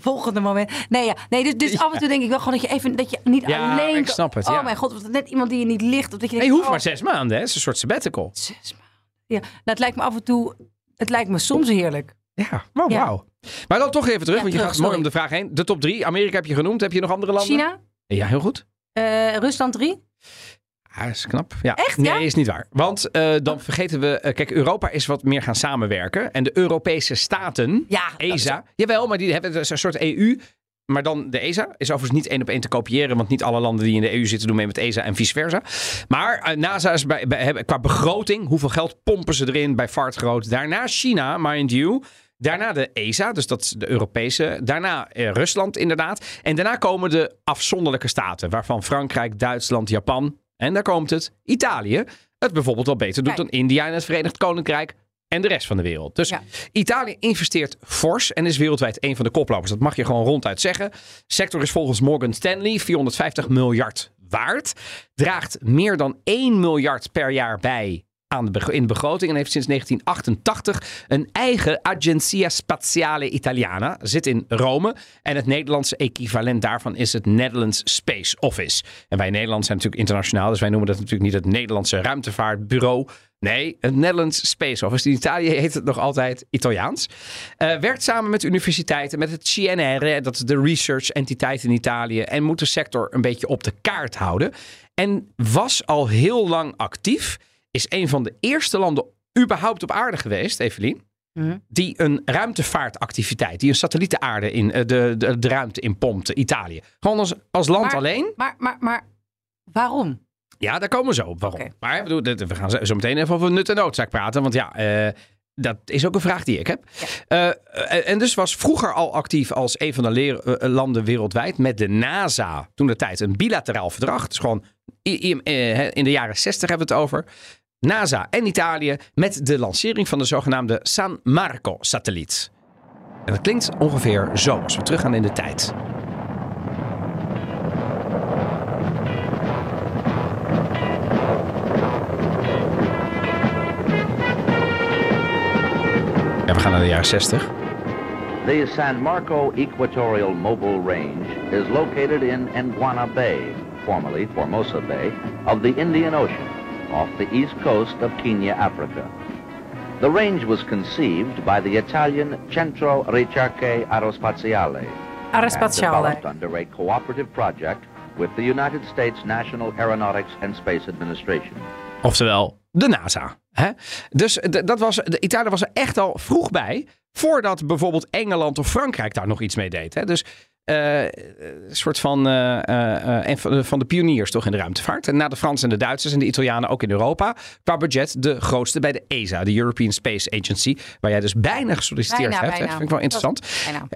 Volgende moment. Nee, ja. nee dus, dus af en toe denk ik wel gewoon dat je even dat je niet Ja, alleen. ik snap het, Oh mijn god, wat net iemand die je niet ligt. Of dat je denkt, je hoeft oh, maar zes maanden, hè? Het is een soort sabbatical. zes maanden. Ja, nou, het lijkt me af en toe. Het lijkt me soms heerlijk. Ja, wow, Ja. wauw. Maar dan toch even terug, want je terug, gaat mooi om de vraag heen. De top drie. Amerika heb je genoemd. Heb je nog andere landen? China, Ja, heel goed. eh, Rusland 3. Ja, dat is knap. Ja. Echt, Nee, ja? is niet waar. Want eh, dan vergeten we... eh, kijk, Europa is wat meer gaan samenwerken. En de Europese staten, Ja, dat ESA... Jawel, maar die hebben dus een soort EU... Maar dan de ESA is overigens niet één op één te kopiëren. Want niet alle landen die in de EU zitten doen mee met ESA en vice versa. Maar eh, NASA is bij, qua begroting. Hoeveel geld pompen ze erin bij vaartgroot? Daarna China, mind you. Daarna de ESA, dus dat is de Europese. Daarna eh, Rusland inderdaad. En daarna komen de afzonderlijke staten. Waarvan Frankrijk, Duitsland, Japan. En daar komt het Italië. Het bijvoorbeeld wel beter doet Kijk. dan India en het Verenigd Koninkrijk. En de rest van de wereld. Dus Ja. Italië investeert fors en is wereldwijd een van de koplopers. Dat mag je gewoon ronduit zeggen. Sector is volgens Morgan Stanley 450 miljard waard. Draagt meer dan 1 miljard per jaar bij aan de in de begroting. En heeft sinds 1988 een eigen Agenzia Spaziale Italiana. Zit in Rome. En het Nederlandse equivalent daarvan is het Netherlands Space Office. En wij Nederland zijn natuurlijk internationaal. Dus wij noemen dat natuurlijk niet het Nederlandse ruimtevaartbureau. Nee, het Netherlands Space Office. In Italië heet het nog altijd Italiaans. Eh, werkt samen met universiteiten, met het CNR, dat is de research entiteit in Italië. En moet de sector een beetje op de kaart houden. En was al heel lang actief. Is een van de eerste landen überhaupt op aarde geweest, Evelien. Mhm. Die een ruimtevaartactiviteit, die een satelliet de aarde in, eh, de, de, de ruimte in pompte, Italië. Gewoon als, als land Maar- alleen. Maar, maar, maar waarom? Ja, daar komen we zo op. Waarom? Oké. Maar ik bedoel, we gaan zo meteen even over nut en noodzaak praten. Want ja, eh, dat is ook een vraag die ik heb. Eh, en dus was vroeger al actief als een van de leer- landen wereldwijd met de NASA. Toen de tijd een bilateraal verdrag. Is gewoon in de jaren 60 hebben we het over. NASA en Italië met de lancering van de zogenaamde San Marco-satelliet. En dat klinkt ongeveer zo als we teruggaan in de tijd. Ja, we gaan naar de jaren 60. The San Marco Equatorial Mobile Range is located in Anguana Bay, formerly Formosa Bay, of the Indian Ocean off the east coast of Kenya, Africa. The range was conceived by the Italian Centro Ricerche Aerospaziale and Aerospaziale. developed under a cooperative project with the United States National Aeronautics and Space Administration. Oftewel, de NASA. Hè? Dus dat was, de Italië was er echt al vroeg bij. Voordat bijvoorbeeld Engeland of Frankrijk daar nog iets mee deed. Hè? Dus eh, een soort van, eh, eh, eh, een van de- pioniers toch in de ruimtevaart. En na de Fransen en de Duitsers en de Italianen ook in Europa. Qua budget de grootste bij de ESA, de European Space Agency. Waar jij dus bijna gesolliciteerd Bijna, hebt. bijna. Dat vind ik wel interessant.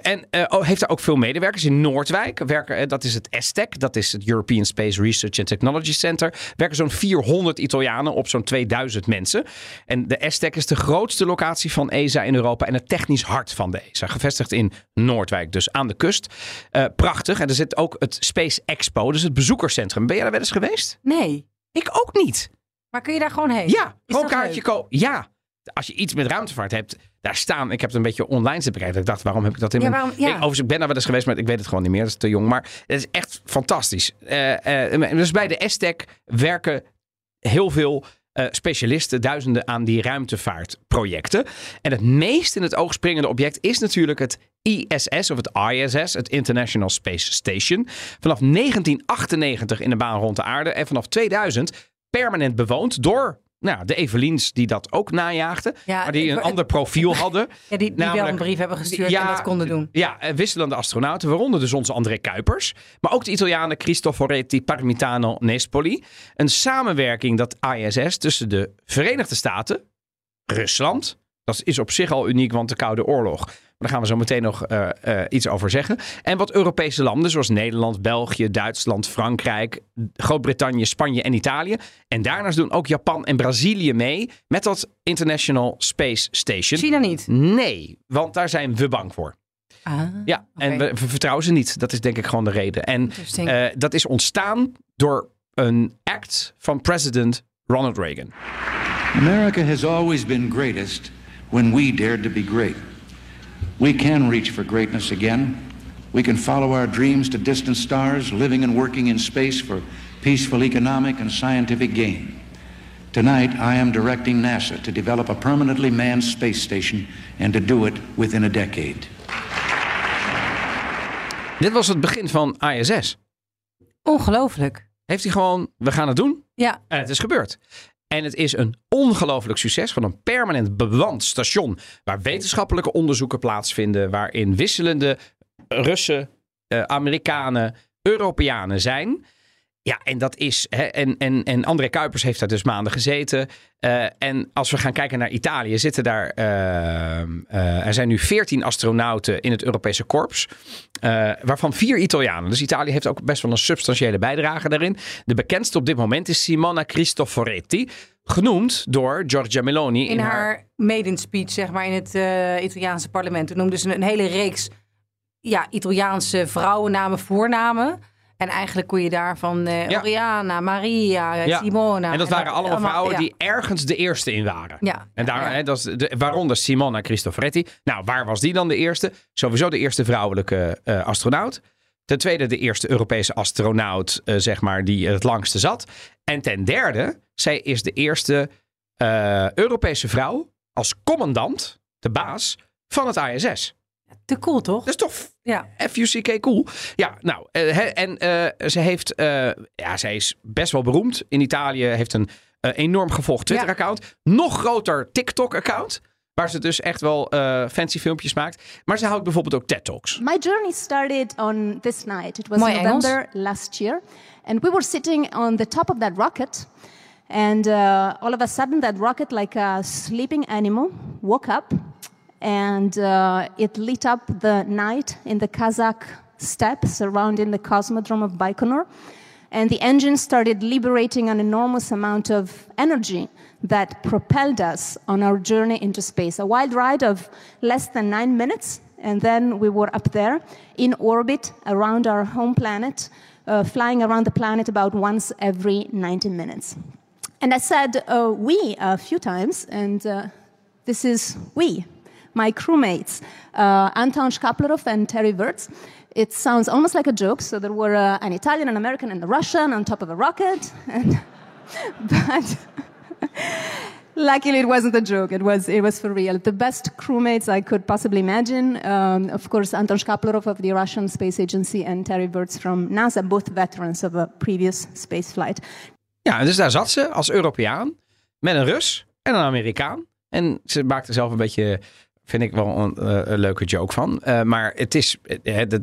En eh, oh, heeft daar ook veel medewerkers in Noordwijk. Werken, eh, dat is het ESTEC, dat is het European Space Research and Technology Center. Werken zo'n 400 Italianen op zo'n 2000 mensen. En de ESTEC is de grootste locatie van ESA in Europa en het technisch hart van de ESA. Gevestigd in Noordwijk, dus aan de kust. Eh, prachtig. En er zit ook het Space Expo, dus het bezoekerscentrum. Ben jij daar wel eens geweest? Nee. Ik ook niet. Maar kun je daar gewoon heen? Ja, Is gewoon kaartje kopen. Ja. Als je iets met ruimtevaart hebt, daar staan. Ik heb het een beetje online zitten bekijken. Ik dacht, waarom heb ik dat in Ja, mijn... waarom- ja. Ik, overigens, ik ben daar wel eens geweest, maar ik weet het gewoon niet meer. Dat is te jong. Maar het is echt fantastisch. Eh, eh, dus bij de ESTEC werken heel veel eh, specialisten, duizenden aan die ruimtevaartprojecten. En het meest in het oog springende object is natuurlijk het ISS of het ISS, het International Space Station. Vanaf 1998 in de baan rond de aarde en vanaf 2000 permanent bewoond door nou, de Eveliens die dat ook najaagden, Ja, maar die een ander profiel hadden. Ja, die, die wel een brief hebben gestuurd en dat konden doen. Ja, eh, wisselende astronauten, waaronder dus onze André Kuipers. Maar ook de Italianen Cristoforetti Parmitano Nespoli. Een samenwerking, dat ISS, tussen de Verenigde Staten, Rusland. Dat is op zich al uniek, want de Koude Oorlog. Maar daar gaan we zo meteen nog eh, eh, iets over zeggen. En wat Europese landen, zoals Nederland, België, Duitsland, Frankrijk, Groot-Brittannië, Spanje en Italië. En daarnaast doen ook Japan en Brazilië mee met dat International Space Station. China niet. Nee, want daar zijn we bang voor. Ah, Ja, en we, we vertrouwen ze niet. Dat is denk ik gewoon de reden. En eh, dat is ontstaan door een act van president Ronald Reagan. America has always been greatest when we dared to be great. We can reach for greatness again. We can follow our dreams to distant stars, living and working in space for peaceful economic and scientific gain. Tonight, I am directing NASA to develop a permanently manned space station and to do it within a decade. Dit was het begin van ISS. Ongelooflijk. Heeft hij gewoon, we gaan het doen. Ja. En het is gebeurd. En het is een ongelooflijk succes van een permanent bewand station. Waar wetenschappelijke onderzoeken plaatsvinden. Waarin wisselende Russen, eh, Amerikanen, Europeanen zijn. Ja, en dat is. Hè, en, en, en André Kuipers heeft daar dus maanden gezeten. Eh, en als we gaan kijken naar Italië, zitten daar. eh, eh, er zijn nu 14 astronauten in het Europese korps. eh, waarvan vier Italianen. Dus Italië heeft ook best wel een substantiële bijdrage daarin. De bekendste op dit moment is Simona Cristoforetti. Genoemd door Giorgia Meloni In haar maiden speech, zeg maar, in het Italiaanse parlement. Toen noemde ze een hele reeks ja, Italiaanse vrouwennamen, voornamen. En eigenlijk kon je daarvan eh Ja. Oriana, Maria, Ja. Simona. En dat waren allemaal vrouwen die ergens de eerste in waren. Ja. En daar, hè, dat is de, waaronder Simona Cristoforetti. Nou, waar was die dan de eerste? Sowieso de eerste vrouwelijke eh, astronaut. Ten tweede de eerste Europese astronaut, eh, zeg maar, die het langste zat. En ten derde, zij is de eerste Europese vrouw als commandant, de baas, van het ISS. Te cool, toch? Dat is toch Ja. FUCK cool. Ja, nou, eh, en eh, ze heeft, eh, ja, zij is best wel beroemd in Italië. Heeft een eh, enorm gevolgd Twitter-account. Nog groter TikTok-account. Waar ze dus echt wel eh, fancy filmpjes maakt. Maar ze houdt bijvoorbeeld ook TED-talks. My journey started on this night. It was Mooi Engels. November last year, and we were sitting on the top of that rocket, and uh, all of a sudden, that rocket, like a sleeping animal, woke up, and uh, it lit up the night in the Kazakh steppe surrounding the cosmodrome of Baikonur. And the engine started liberating an enormous amount of energy that propelled us on our journey into space. A wild ride of less than nine minutes, and then we were up there in orbit around our home planet, uh, flying around the planet about once every 90 minutes. And I said uh, we a few times, and uh, this is we, my crewmates, uh, Anton Shkaplerov and Terry Wirtz. it sounds almost like a joke. So there were uh, an Italian, an American, and a Russian on top of a rocket. And, but luckily, it wasn't a joke. It was, it was for real. The best crewmates I could possibly imagine. Um, of course, Anton Shkaplerov of the Russian Space Agency and Terry Burts from NASA, both veterans of a previous space flight. Ja, dus daar zat ze als Europeaan met een Rus en een Amerikaan. En ze maakte zelf een beetje, vind ik wel een, eh, leuke joke van. Uh, maar het is, uh, de,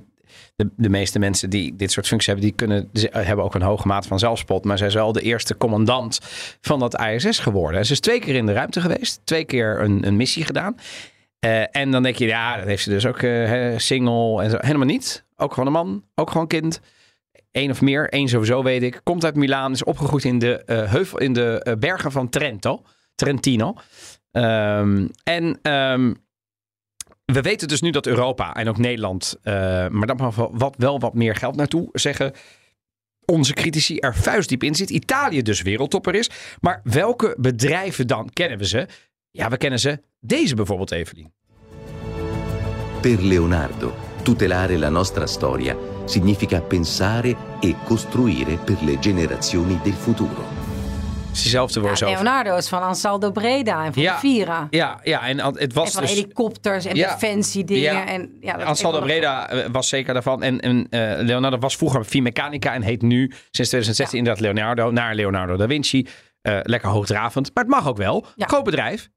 de, de, meeste mensen die dit soort functies hebben, die kunnen, hebben ook een hoge mate van zelfspot. Maar zij is wel de eerste commandant van dat ISS geworden. Ze is twee keer in de ruimte geweest, twee keer een, een missie gedaan. En dan denk je, ja, dan heeft ze dus ook uh, single en zo. Helemaal niet. Ook gewoon een man, ook gewoon kind. Eén of meer, één sowieso weet ik. Komt uit Milaan, is opgegroeid in de, heuvel, in de bergen van Trento. Trentino. Um, en um, we weten dus nu dat Europa en ook Nederland, uh, maar daar mag wat, wel wat meer geld naartoe zeggen. Onze critici er vuistdiep in zit. Italië dus wereldtopper is. Maar welke bedrijven dan kennen we ze? Ja, we kennen ze. Deze bijvoorbeeld, Evelien. Per Leonardo, tutelare la nostra storia significa pensare e costruire per le generazioni del futuro. Diezelfde ja, Leonardo is van Ansaldo Breda en van ja, Vira. Ja, ja, en het was en van dus, helikopters en ja, defensiedingen. ja. En, ja, dat Ansaldo Breda eh, was zeker daarvan. En, en uh, Leonardo was vroeger Finmeccanica en heet nu sinds 2016 inderdaad Leonardo naar Leonardo da Vinci. Uh, lekker hoogdravend, maar het mag ook wel. Ja. Groot bedrijf,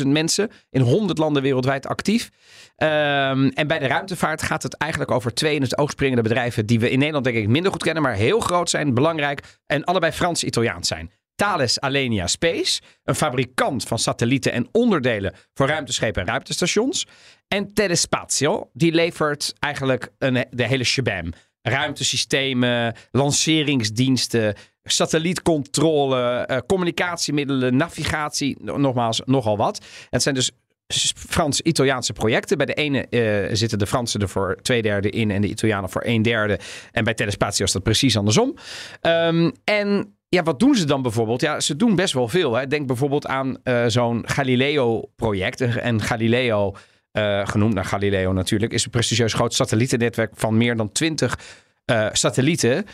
50.000 mensen in 100 landen wereldwijd actief. Um, en bij de ruimtevaart gaat het eigenlijk over twee in het oog springende bedrijven die we in Nederland denk ik minder goed kennen, maar heel groot zijn, belangrijk en allebei Frans-Italiaans zijn. Thales Alenia Space, een fabrikant van satellieten en onderdelen voor ruimteschepen en ruimtestations. En Telespazio, die levert eigenlijk een, de hele shabam. Ruimtesystemen, lanceringsdiensten, satellietcontrole, uh, communicatiemiddelen, navigatie, nogmaals, nogal wat. Het zijn dus Frans-Italiaanse projecten. Bij de ene uh, zitten de Fransen er voor twee derde in en de Italianen voor een derde. En bij Telespazio is dat precies andersom. Um, en ja, wat doen ze dan bijvoorbeeld? Ja, ze doen best wel veel. Hè. Denk bijvoorbeeld aan uh, zo'n Galileo-project. En Galileo, uh, genoemd naar Galileo natuurlijk, is een prestigieus groot satellietennetwerk van meer dan 20 uh, satellieten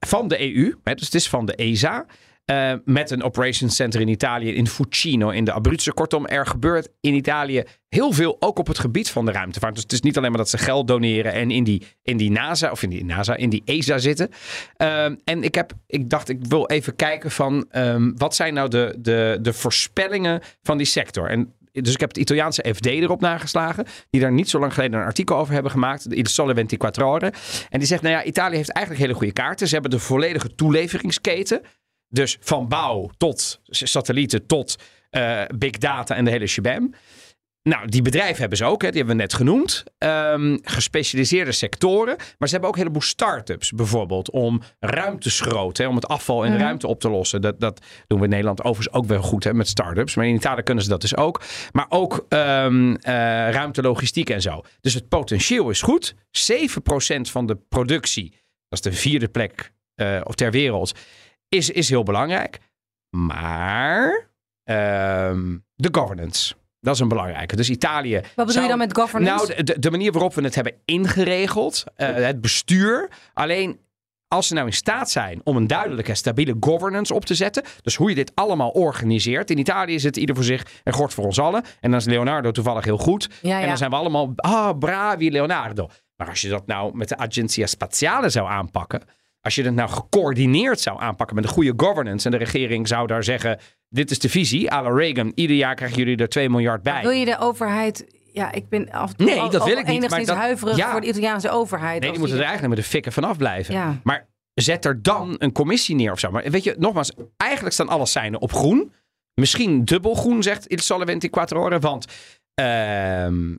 van de EU. Hè, dus het is van de ESA. Uh, met een operations center in Italië, in Fucino, in de Abruzzen. Kortom, er gebeurt in Italië heel veel, ook op het gebied van de ruimtevaart. Dus het is niet alleen maar dat ze geld doneren en in die, in die NASA, of in die NASA, in die ESA zitten. Uh, en ik, heb, ik dacht, ik wil even kijken van, um, wat zijn nou de, de, de voorspellingen van die sector? En dus ik heb het Italiaanse FD erop nageslagen. Die daar niet zo lang geleden een artikel over hebben gemaakt. Il Sole 24 Ore. En die zegt, nou ja, Italië heeft eigenlijk hele goede kaarten. Ze hebben de volledige toeleveringsketen. Dus van bouw tot satellieten tot uh, big data en de hele shabam. Nou, die bedrijven hebben ze ook, hè, die hebben we net genoemd. Um, gespecialiseerde sectoren. Maar ze hebben ook een heleboel start-ups, bijvoorbeeld, om ruimteschroot, hè, om het afval in de ruimte op te lossen. Dat, dat doen we in Nederland overigens ook wel goed hè, met start-ups. Maar in Italië kunnen ze dat dus ook. Maar ook um, uh, ruimtelogistiek en zo. Dus het potentieel is goed. 7% van de productie, dat is de vierde plek uh, of ter wereld, is, is heel belangrijk. Maar um, de governance. Dat is een belangrijke. Dus Italië. Wat bedoel zou, je dan met governance? Nou, de, de, manier waarop we het hebben ingeregeld, uh, het bestuur. Alleen als ze nou in staat zijn om een duidelijke, stabiele governance op te zetten. Dus hoe je dit allemaal organiseert. In Italië is het ieder voor zich en gort voor ons allen. En dan is Leonardo toevallig heel goed. Ja, ja. En dan zijn we allemaal, ah, bravi Leonardo. Maar als je dat nou met de Agenzia Spaziale zou aanpakken. Als je het nou gecoördineerd zou aanpakken met een goede governance. En de regering zou daar zeggen: dit is de visie. à la Reagan, ieder jaar krijgen jullie er 2 miljard bij. Wil je de overheid. Ja, ik ben af nee, dat wil ik niet. enigszins maar dat, huiverig ja, voor de Italiaanse overheid. Nee, die moeten er eigenlijk met de fikken vanaf blijven. Ja. Maar zet er dan een commissie neer of zo. Maar weet je, nogmaals, eigenlijk staan alle seinen op groen. Misschien dubbel groen, zegt Il 24 Ore. Want uh,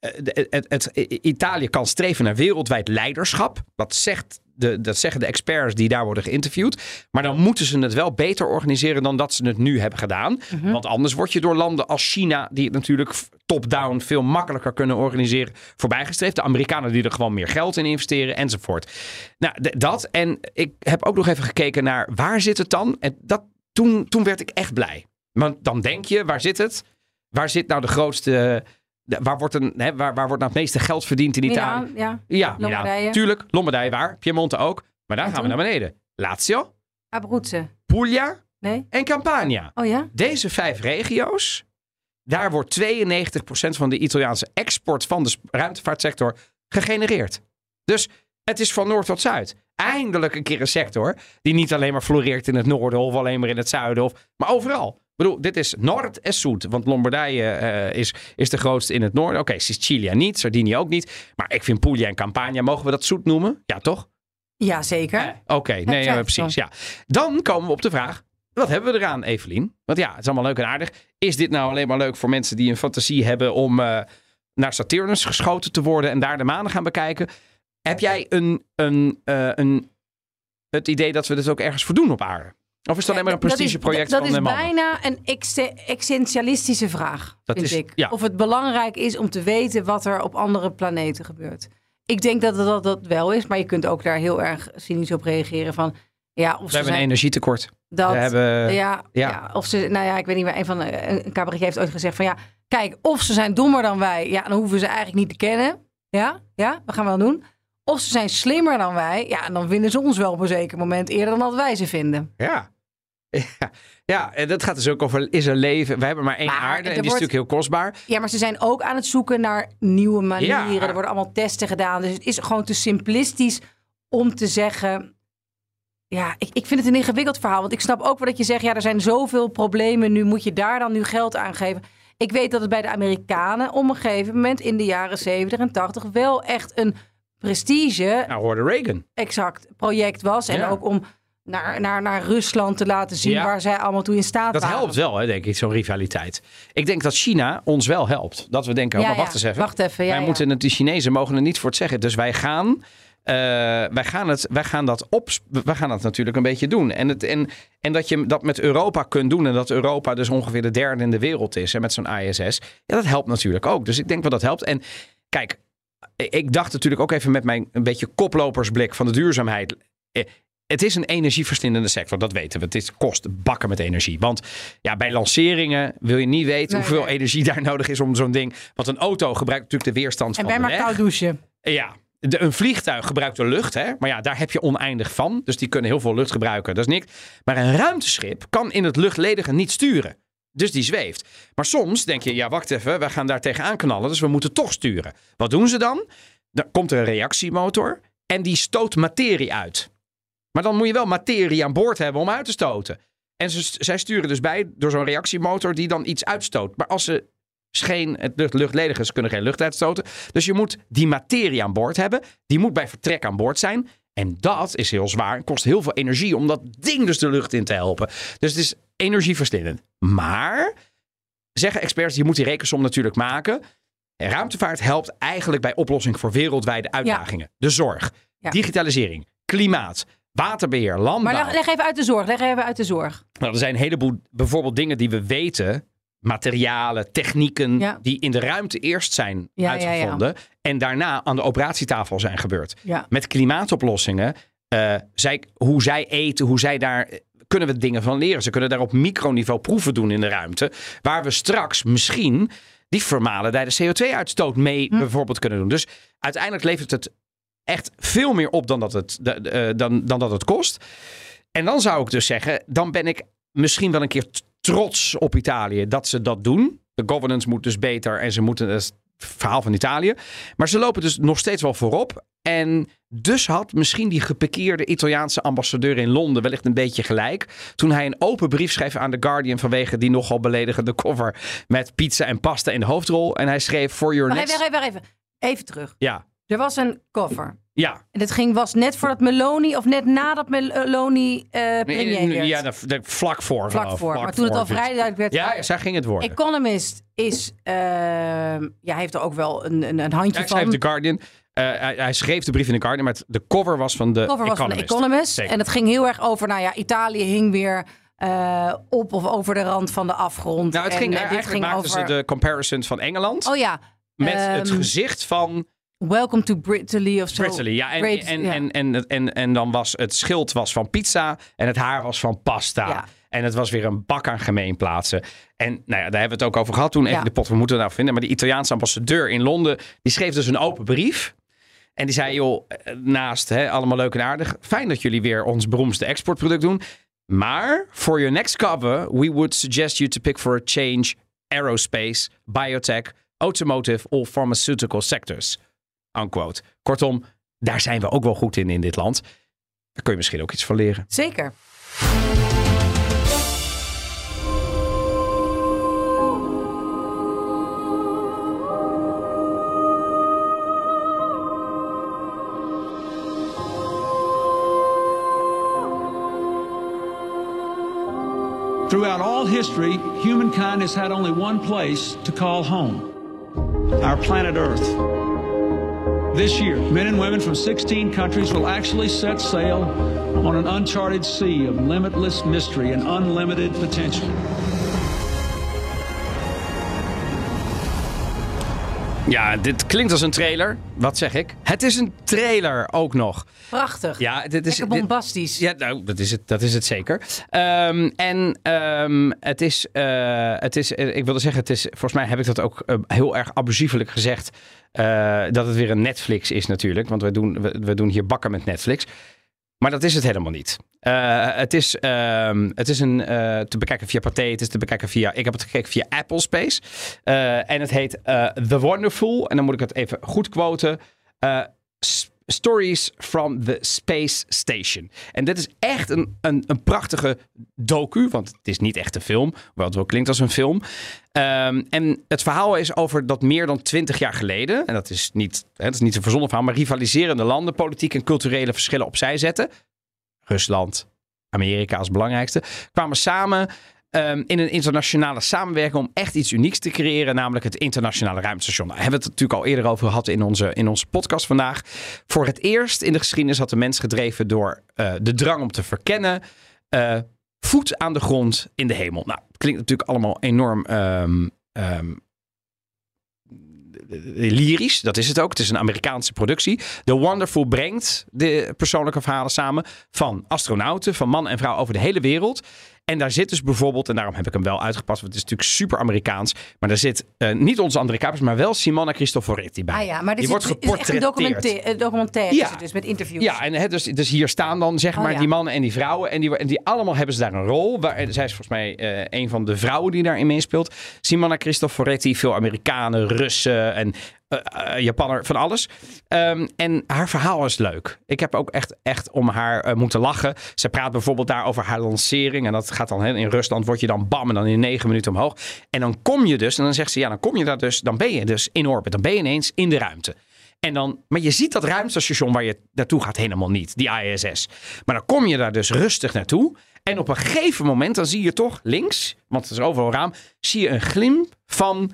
het, het, het, Italië kan streven naar wereldwijd leiderschap. Dat, zegt de, dat zeggen de experts die daar worden geïnterviewd. Maar dan moeten ze het wel beter organiseren dan dat ze het nu hebben gedaan. Mhm. Want anders word je door landen als China, die het natuurlijk top-down veel makkelijker kunnen organiseren, voorbijgestreefd. De Amerikanen die er gewoon meer geld in investeren enzovoort. Nou, dat. En ik heb ook nog even gekeken naar waar zit het dan? En dat, toen, toen werd ik echt blij. Want dan denk je, waar zit het? Waar zit nou de grootste waar, wordt een, hè, waar, waar wordt nou het meeste geld verdiend in Italië? Milaan, ja. Ja, Lombardije. Tuurlijk. Lombardije waar? Piemonte ook. Maar daar En gaan we naar beneden. Lazio, Abruzzo. Puglia Nee? en Campania. Oh ja? Deze vijf regio's, daar wordt 92% van de Italiaanse export van de ruimtevaartsector gegenereerd. Dus het is van noord tot zuid. Eindelijk een keer een sector die niet alleen maar floreert in het noorden of alleen maar in het zuiden, of, maar overal. Ik bedoel, dit is Noord en Zuid, want Lombardije eh, is, is de grootste in het noorden. Oké, Sicilia niet, Sardinië ook niet. Maar ik vind Puglia en Campania, mogen we dat Zuid noemen? Ja, toch? Ja, zeker. Oké, nee, ja, precies. Ja. Dan komen we op de vraag: wat hebben we eraan, Evelien? Want ja, het is allemaal leuk en aardig. Is dit nou alleen maar leuk voor mensen die een fantasie hebben om eh, naar Saturnus geschoten te worden en daar de manen gaan bekijken? Heb jij een, een, eh, een, het idee dat we dit ook ergens voor doen op aarde? Of is het alleen maar een Dat is- prestigeproject Dat, van is de mannen? bijna een essentialistische vraag, Dat vind is- ik. ja. Of het belangrijk is om te weten wat er op andere planeten gebeurt. Ik denk dat dat, dat wel is, maar je kunt ook daar heel erg cynisch op reageren van... Ja, of We ze hebben een zijn energietekort. dat, we hebben, ja, ja. ja. of ze, nou ja, ik weet niet meer, een van de, een cabaretier heeft ooit gezegd van ja, kijk, of ze zijn dommer dan wij, ja, dan hoeven we ze eigenlijk niet te kennen. Ja, ja, wat gaan we dan doen? Of ze zijn slimmer dan wij, ja, dan vinden ze ons wel op een zeker moment eerder dan dat wij ze vinden. Ja. Ja. ja, en dat gaat dus ook over, is er leven? We hebben maar één Maar aarde en die is natuurlijk heel kostbaar. Ja, maar ze zijn ook aan het zoeken naar nieuwe manieren. Ja. Er worden allemaal testen gedaan. Dus het is gewoon te simplistisch om te zeggen. Ja, ik, ik vind het een ingewikkeld verhaal. Want ik snap ook wel dat je zegt, ja, er zijn zoveel problemen. Nu moet je daar dan nu geld aan geven. Ik weet dat het bij de Amerikanen op een gegeven moment in de jaren 70 en 80 wel echt een prestige Nou, hoorde Reagan. exact project was. En Ja. ook om naar, naar, naar Rusland te laten zien Ja. waar zij allemaal toe in staat Dat waren. helpt wel, hè, denk ik, zo'n rivaliteit. Ik denk dat China ons wel helpt. Dat we denken, oh, maar ja. wacht eens even. Wacht even, wij moeten het, de Chinezen mogen er niet voor het zeggen. Dus wij gaan, eh, wij gaan, het, wij gaan, dat, op, wij gaan dat natuurlijk een beetje doen. En, het, en, en dat je dat met Europa kunt doen. En dat Europa dus ongeveer de derde in de wereld is. En met zo'n ISS. Ja, dat helpt natuurlijk ook. Dus ik denk wel dat helpt. En kijk, ik dacht natuurlijk ook even met mijn een beetje koplopersblik van de duurzaamheid. Het is een energieverslindende sector, dat weten we. Het kost bakken met energie. Want ja, bij lanceringen wil je niet weten Nee, hoeveel nee. energie daar nodig is om zo'n ding. Want een auto gebruikt natuurlijk de weerstand En van wij de maar weg. koud douchen. Ja, de, een vliegtuig gebruikt de lucht, hè? maar ja, daar heb je oneindig van. Dus die kunnen heel veel lucht gebruiken, dat is niks. Maar een ruimteschip kan in het luchtledige niet sturen. Dus die zweeft. Maar soms denk je, ja, wacht even, we gaan daar tegenaan knallen, dus we moeten toch sturen. Wat doen ze dan? Dan komt er een reactiemotor en die stoot materie uit. Maar dan moet je wel materie aan boord hebben om uit te stoten. En ze, zij sturen dus bij door zo'n reactiemotor die dan iets uitstoot. Maar als ze geen, het lucht, luchtledig is, kunnen geen lucht uitstoten. Dus je moet die materie aan boord hebben. Die moet bij vertrek aan boord zijn. En dat is heel zwaar. en kost heel veel energie om dat ding dus de lucht in te helpen. Dus het is energieverslindend. Maar, zeggen experts, je moet die rekensom natuurlijk maken. En ruimtevaart helpt eigenlijk bij oplossing voor wereldwijde uitdagingen. De zorg, Ja. digitalisering, klimaat, waterbeheer, landbouw. Maar leg, leg even uit de zorg. Leg even uit de zorg. Nou, er zijn een heleboel bijvoorbeeld dingen die we weten. Materialen, technieken Ja. die in de ruimte eerst zijn Ja, ja, uitgevonden. En daarna aan de operatietafel zijn gebeurd. Met klimaatoplossingen, eh, zij, hoe zij eten, hoe zij daar... Kunnen we dingen van leren. Ze kunnen daar op microniveau proeven doen in de ruimte. Waar we straks misschien die vermalendijde CO2-uitstoot mee Hm. bijvoorbeeld kunnen doen. Dus uiteindelijk levert het echt veel meer op dan dat het, eh, dan, dan dat het kost. En dan zou ik dus zeggen, dan ben ik misschien wel een keer trots op Italië dat ze dat doen. De governance moet dus beter en ze moeten, het verhaal van Italië. Maar ze lopen dus nog steeds wel voorop. En dus had misschien die gepekeerde Italiaanse ambassadeur in Londen wellicht een beetje gelijk. Toen hij een open brief schreef aan The Guardian vanwege die nogal beledigende cover met pizza en pasta in de hoofdrol. En hij schreef for your Wacht next... even, even, even. Even terug. Ja, Er was een cover. ja. En het ging, was net voordat Meloni, of net nadat Meloni eh premier werd. Ja, vlak voor. Vlak voor. Vlak maar toen het al vrij duidelijk werd. Ja, zij ging het worden. Economist is, ehm ja, heeft er ook wel een, een, een handje Hij van. schreef The Guardian. Eh, hij, hij schreef de brief in The Guardian, maar de cover was van de De cover was van de Economist. Economist. En het ging heel erg over, nou ja, Italië hing weer eh, op of over de rand van de afgrond. Nou, het en, ging, eh, dit eigenlijk ging maakten over... ze de comparison van Engeland Oh ja. met het ehm, gezicht van Welcome to Brittany of zo. Brittany. Ja, en, Great- en, ja. En, en, en, en, dan was het schild was van pizza en het haar was van pasta. Ja. En het was weer een bak aan gemeenplaatsen. En nou ja, daar hebben we het ook over gehad toen. Even Ja. de pot, we moeten het nou vinden. Maar die Italiaanse ambassadeur in Londen, die schreef dus een open brief. En die zei, joh, eh, naast hè, allemaal leuk en aardig. Fijn dat jullie weer ons beroemdste exportproduct doen. Maar for your next cover, we would suggest you to pick for a change aerospace, biotech, automotive or pharmaceutical sectors. Unquote. Kortom, daar zijn we ook wel goed in in dit land. Daar kun je misschien ook iets van leren. Zeker. Throughout all history, humankind has had only one place to call home our planet Earth. This year, men and women from 16 countries will actually set sail on an uncharted sea of limitless mystery and unlimited potential. Ja, dit klinkt als een trailer. Wat zeg ik? Het is een trailer ook nog. Prachtig. Ja, dit is Lekker bombastisch. Ja, nou, dat is het, dat is het zeker. Ehm, en ehm, het is, eh, het is eh, ik wilde zeggen, het is, volgens mij heb ik dat ook eh, heel erg abusievelijk gezegd, dat het weer een Netflix is natuurlijk. Want we doen, we, we doen hier bakken met Netflix. Maar dat is het helemaal niet. Eh, het, is, ehm, het is een, eh, te bekijken via Pathé. Het is te bekijken via... Ik heb het gekeken via Apple Space. Eh, en het heet The Wonderful. En dan moet ik het even goed quoten. Stories from the Space Station. En dit is echt een, een, een prachtige docu. Want het is niet echt een film. Hoewel het wel klinkt als een film. Ehm, en het verhaal is over dat meer dan twintig jaar geleden. En dat is niet, dat is niet een verzonnen verhaal. Maar rivaliserende landen politiek en culturele verschillen opzij zetten. Rusland, Amerika als belangrijkste. Kwamen samen ehm, in een internationale samenwerking om echt iets unieks te creëren, namelijk het internationale ruimtestation. Daar hebben we het natuurlijk al eerder over gehad in onze, in onze podcast vandaag. Voor het eerst in de geschiedenis had de mens gedreven door eh, de drang om te verkennen. eh, voet aan de grond in de hemel. Nou, klinkt natuurlijk allemaal enorm ehm, ehm, lyrisch. Dat is het ook. Het is een Amerikaanse productie. The Wonderful brengt de persoonlijke verhalen samen van astronauten, van man en vrouw over de hele wereld. En daar zit dus bijvoorbeeld, en daarom heb ik hem wel uitgepast, want het is natuurlijk super Amerikaans. Maar daar zit eh, niet onze André Kuipers, maar wel Simona Cristoforetti bij. Ah ja, maar dit wordt is echt een geportretteerd. documentaire, eh, documentaire Ja. dus met interviews. Ja, en hè, dus, dus hier staan dan zeg Oh, maar ja. die mannen en die vrouwen. En die, en die allemaal hebben ze daar een rol. Waar, zij is volgens mij eh, een van de vrouwen die daarin meespeelt. Simona Cristoforetti, veel Amerikanen, Russen en eh, Japaner, van alles. Ehm, en haar verhaal is leuk. Ik heb ook echt, echt om haar eh, moeten lachen. Ze praat bijvoorbeeld daar over haar lancering. En dat gaat dan in Rusland, word je dan bam en dan in negen minuten omhoog. En dan kom je dus, en dan zegt ze, ja, dan kom je daar dus, dan ben je dus in orbit. Dan ben je ineens in de ruimte. En dan, maar je ziet dat ruimtestation waar je naartoe gaat helemaal niet, die ISS. Maar dan kom je daar dus rustig naartoe. En op een gegeven moment, dan zie je toch links, want het is overal raam, zie je een glimp van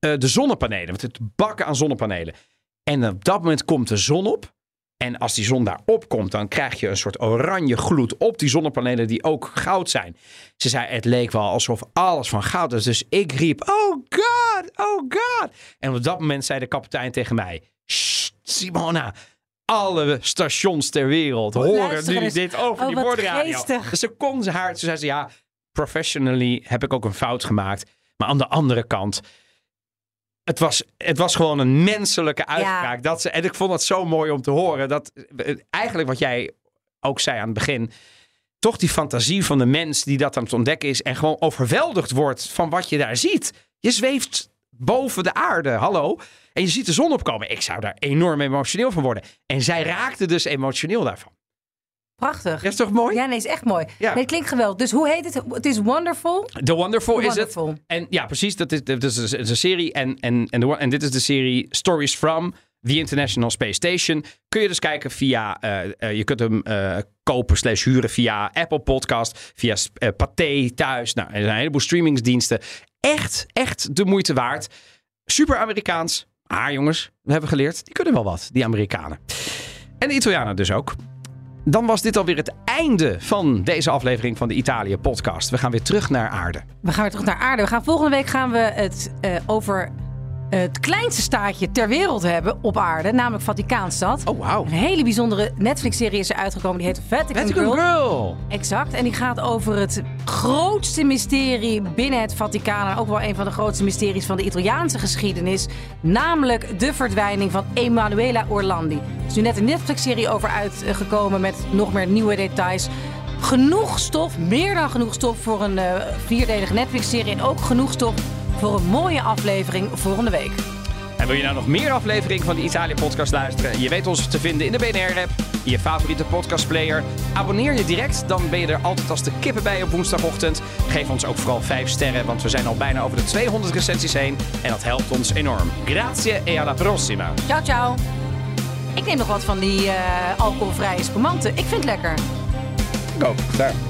eh, de zonnepanelen. Met het bakken aan zonnepanelen. En op dat moment komt de zon op. En als die zon daarop komt, dan krijg je een soort oranje gloed op die zonnepanelen die ook goud zijn. Ze zei, het leek wel alsof alles van goud is. Dus ik riep, oh god, oh god. En op dat moment zei de kapitein tegen mij, "Sst, Simona, alle stations ter wereld horen nu eens. dit over Oh, die wat boordradio. geestig. Dus ze kon ze haar, toen zei ze, ja, professionally heb ik ook een fout gemaakt. Maar aan de andere kant, het was, het was gewoon een menselijke uitspraak. Dat ze, en ik vond het zo mooi om te horen. Dat eh, eigenlijk wat jij ook zei aan het begin. Toch die fantasie van de mens die dat aan het ontdekken is. En gewoon overweldigd wordt van wat je daar ziet. Je zweeft boven de aarde. Hallo. En je ziet de zon opkomen. Ik zou daar enorm emotioneel van worden. En zij raakte dus emotioneel daarvan. Prachtig. Dat is toch mooi? Ja, nee, is echt mooi. Ja. Nee, het klinkt geweldig. Dus hoe heet het? Het is Wonderful. The Wonderful The is Wonderful. het. En ja, precies. Dat is, dat is, dat is een serie. En, en, en, de, en dit is de serie Stories from the International Space Station. Kun je dus kijken via... eh, eh, je kunt hem eh, kopen slash huren via Apple Podcast. Via uh, Pathé thuis. Nou, er zijn een heleboel streamingsdiensten. Echt, echt de moeite waard. Super Amerikaans. Ah jongens, we hebben geleerd. Die kunnen wel wat, die Amerikanen. En de Italianen dus ook. Dan was dit alweer het einde van deze aflevering van de Italië podcast. We gaan weer terug naar aarde. We gaan weer terug naar aarde. We gaan, volgende week gaan we het eh, over het kleinste staatje ter wereld hebben op aarde, namelijk Vaticaanstad. Oh, wauw. Een hele bijzondere Netflix-serie is er uitgekomen, die heet Vatican, Vatican Girl. Exact, en die gaat over het grootste mysterie binnen het Vaticaan. En ook wel een van de grootste mysteries van de Italiaanse geschiedenis. Namelijk de verdwijning van Emanuela Orlandi. Er is nu net een Netflix-serie over uitgekomen met nog meer nieuwe details. Genoeg stof, meer dan genoeg stof voor een eh, vierdelige Netflix-serie. En ook genoeg stof voor een mooie aflevering volgende week. En wil je nou nog meer afleveringen van de Italië-podcast luisteren? Je weet ons te vinden in de BNR-app, in je favoriete podcastplayer. Abonneer je direct, dan ben je er altijd als de kippen bij op woensdagochtend. Geef ons ook vooral 5 sterren, want we zijn al bijna over de 200 recensies heen. En dat helpt ons enorm. Grazie e alla prossima. Ciao, ciao. Ik neem nog wat van die eh, alcoholvrije spumante. Ik vind het lekker. Go, daar.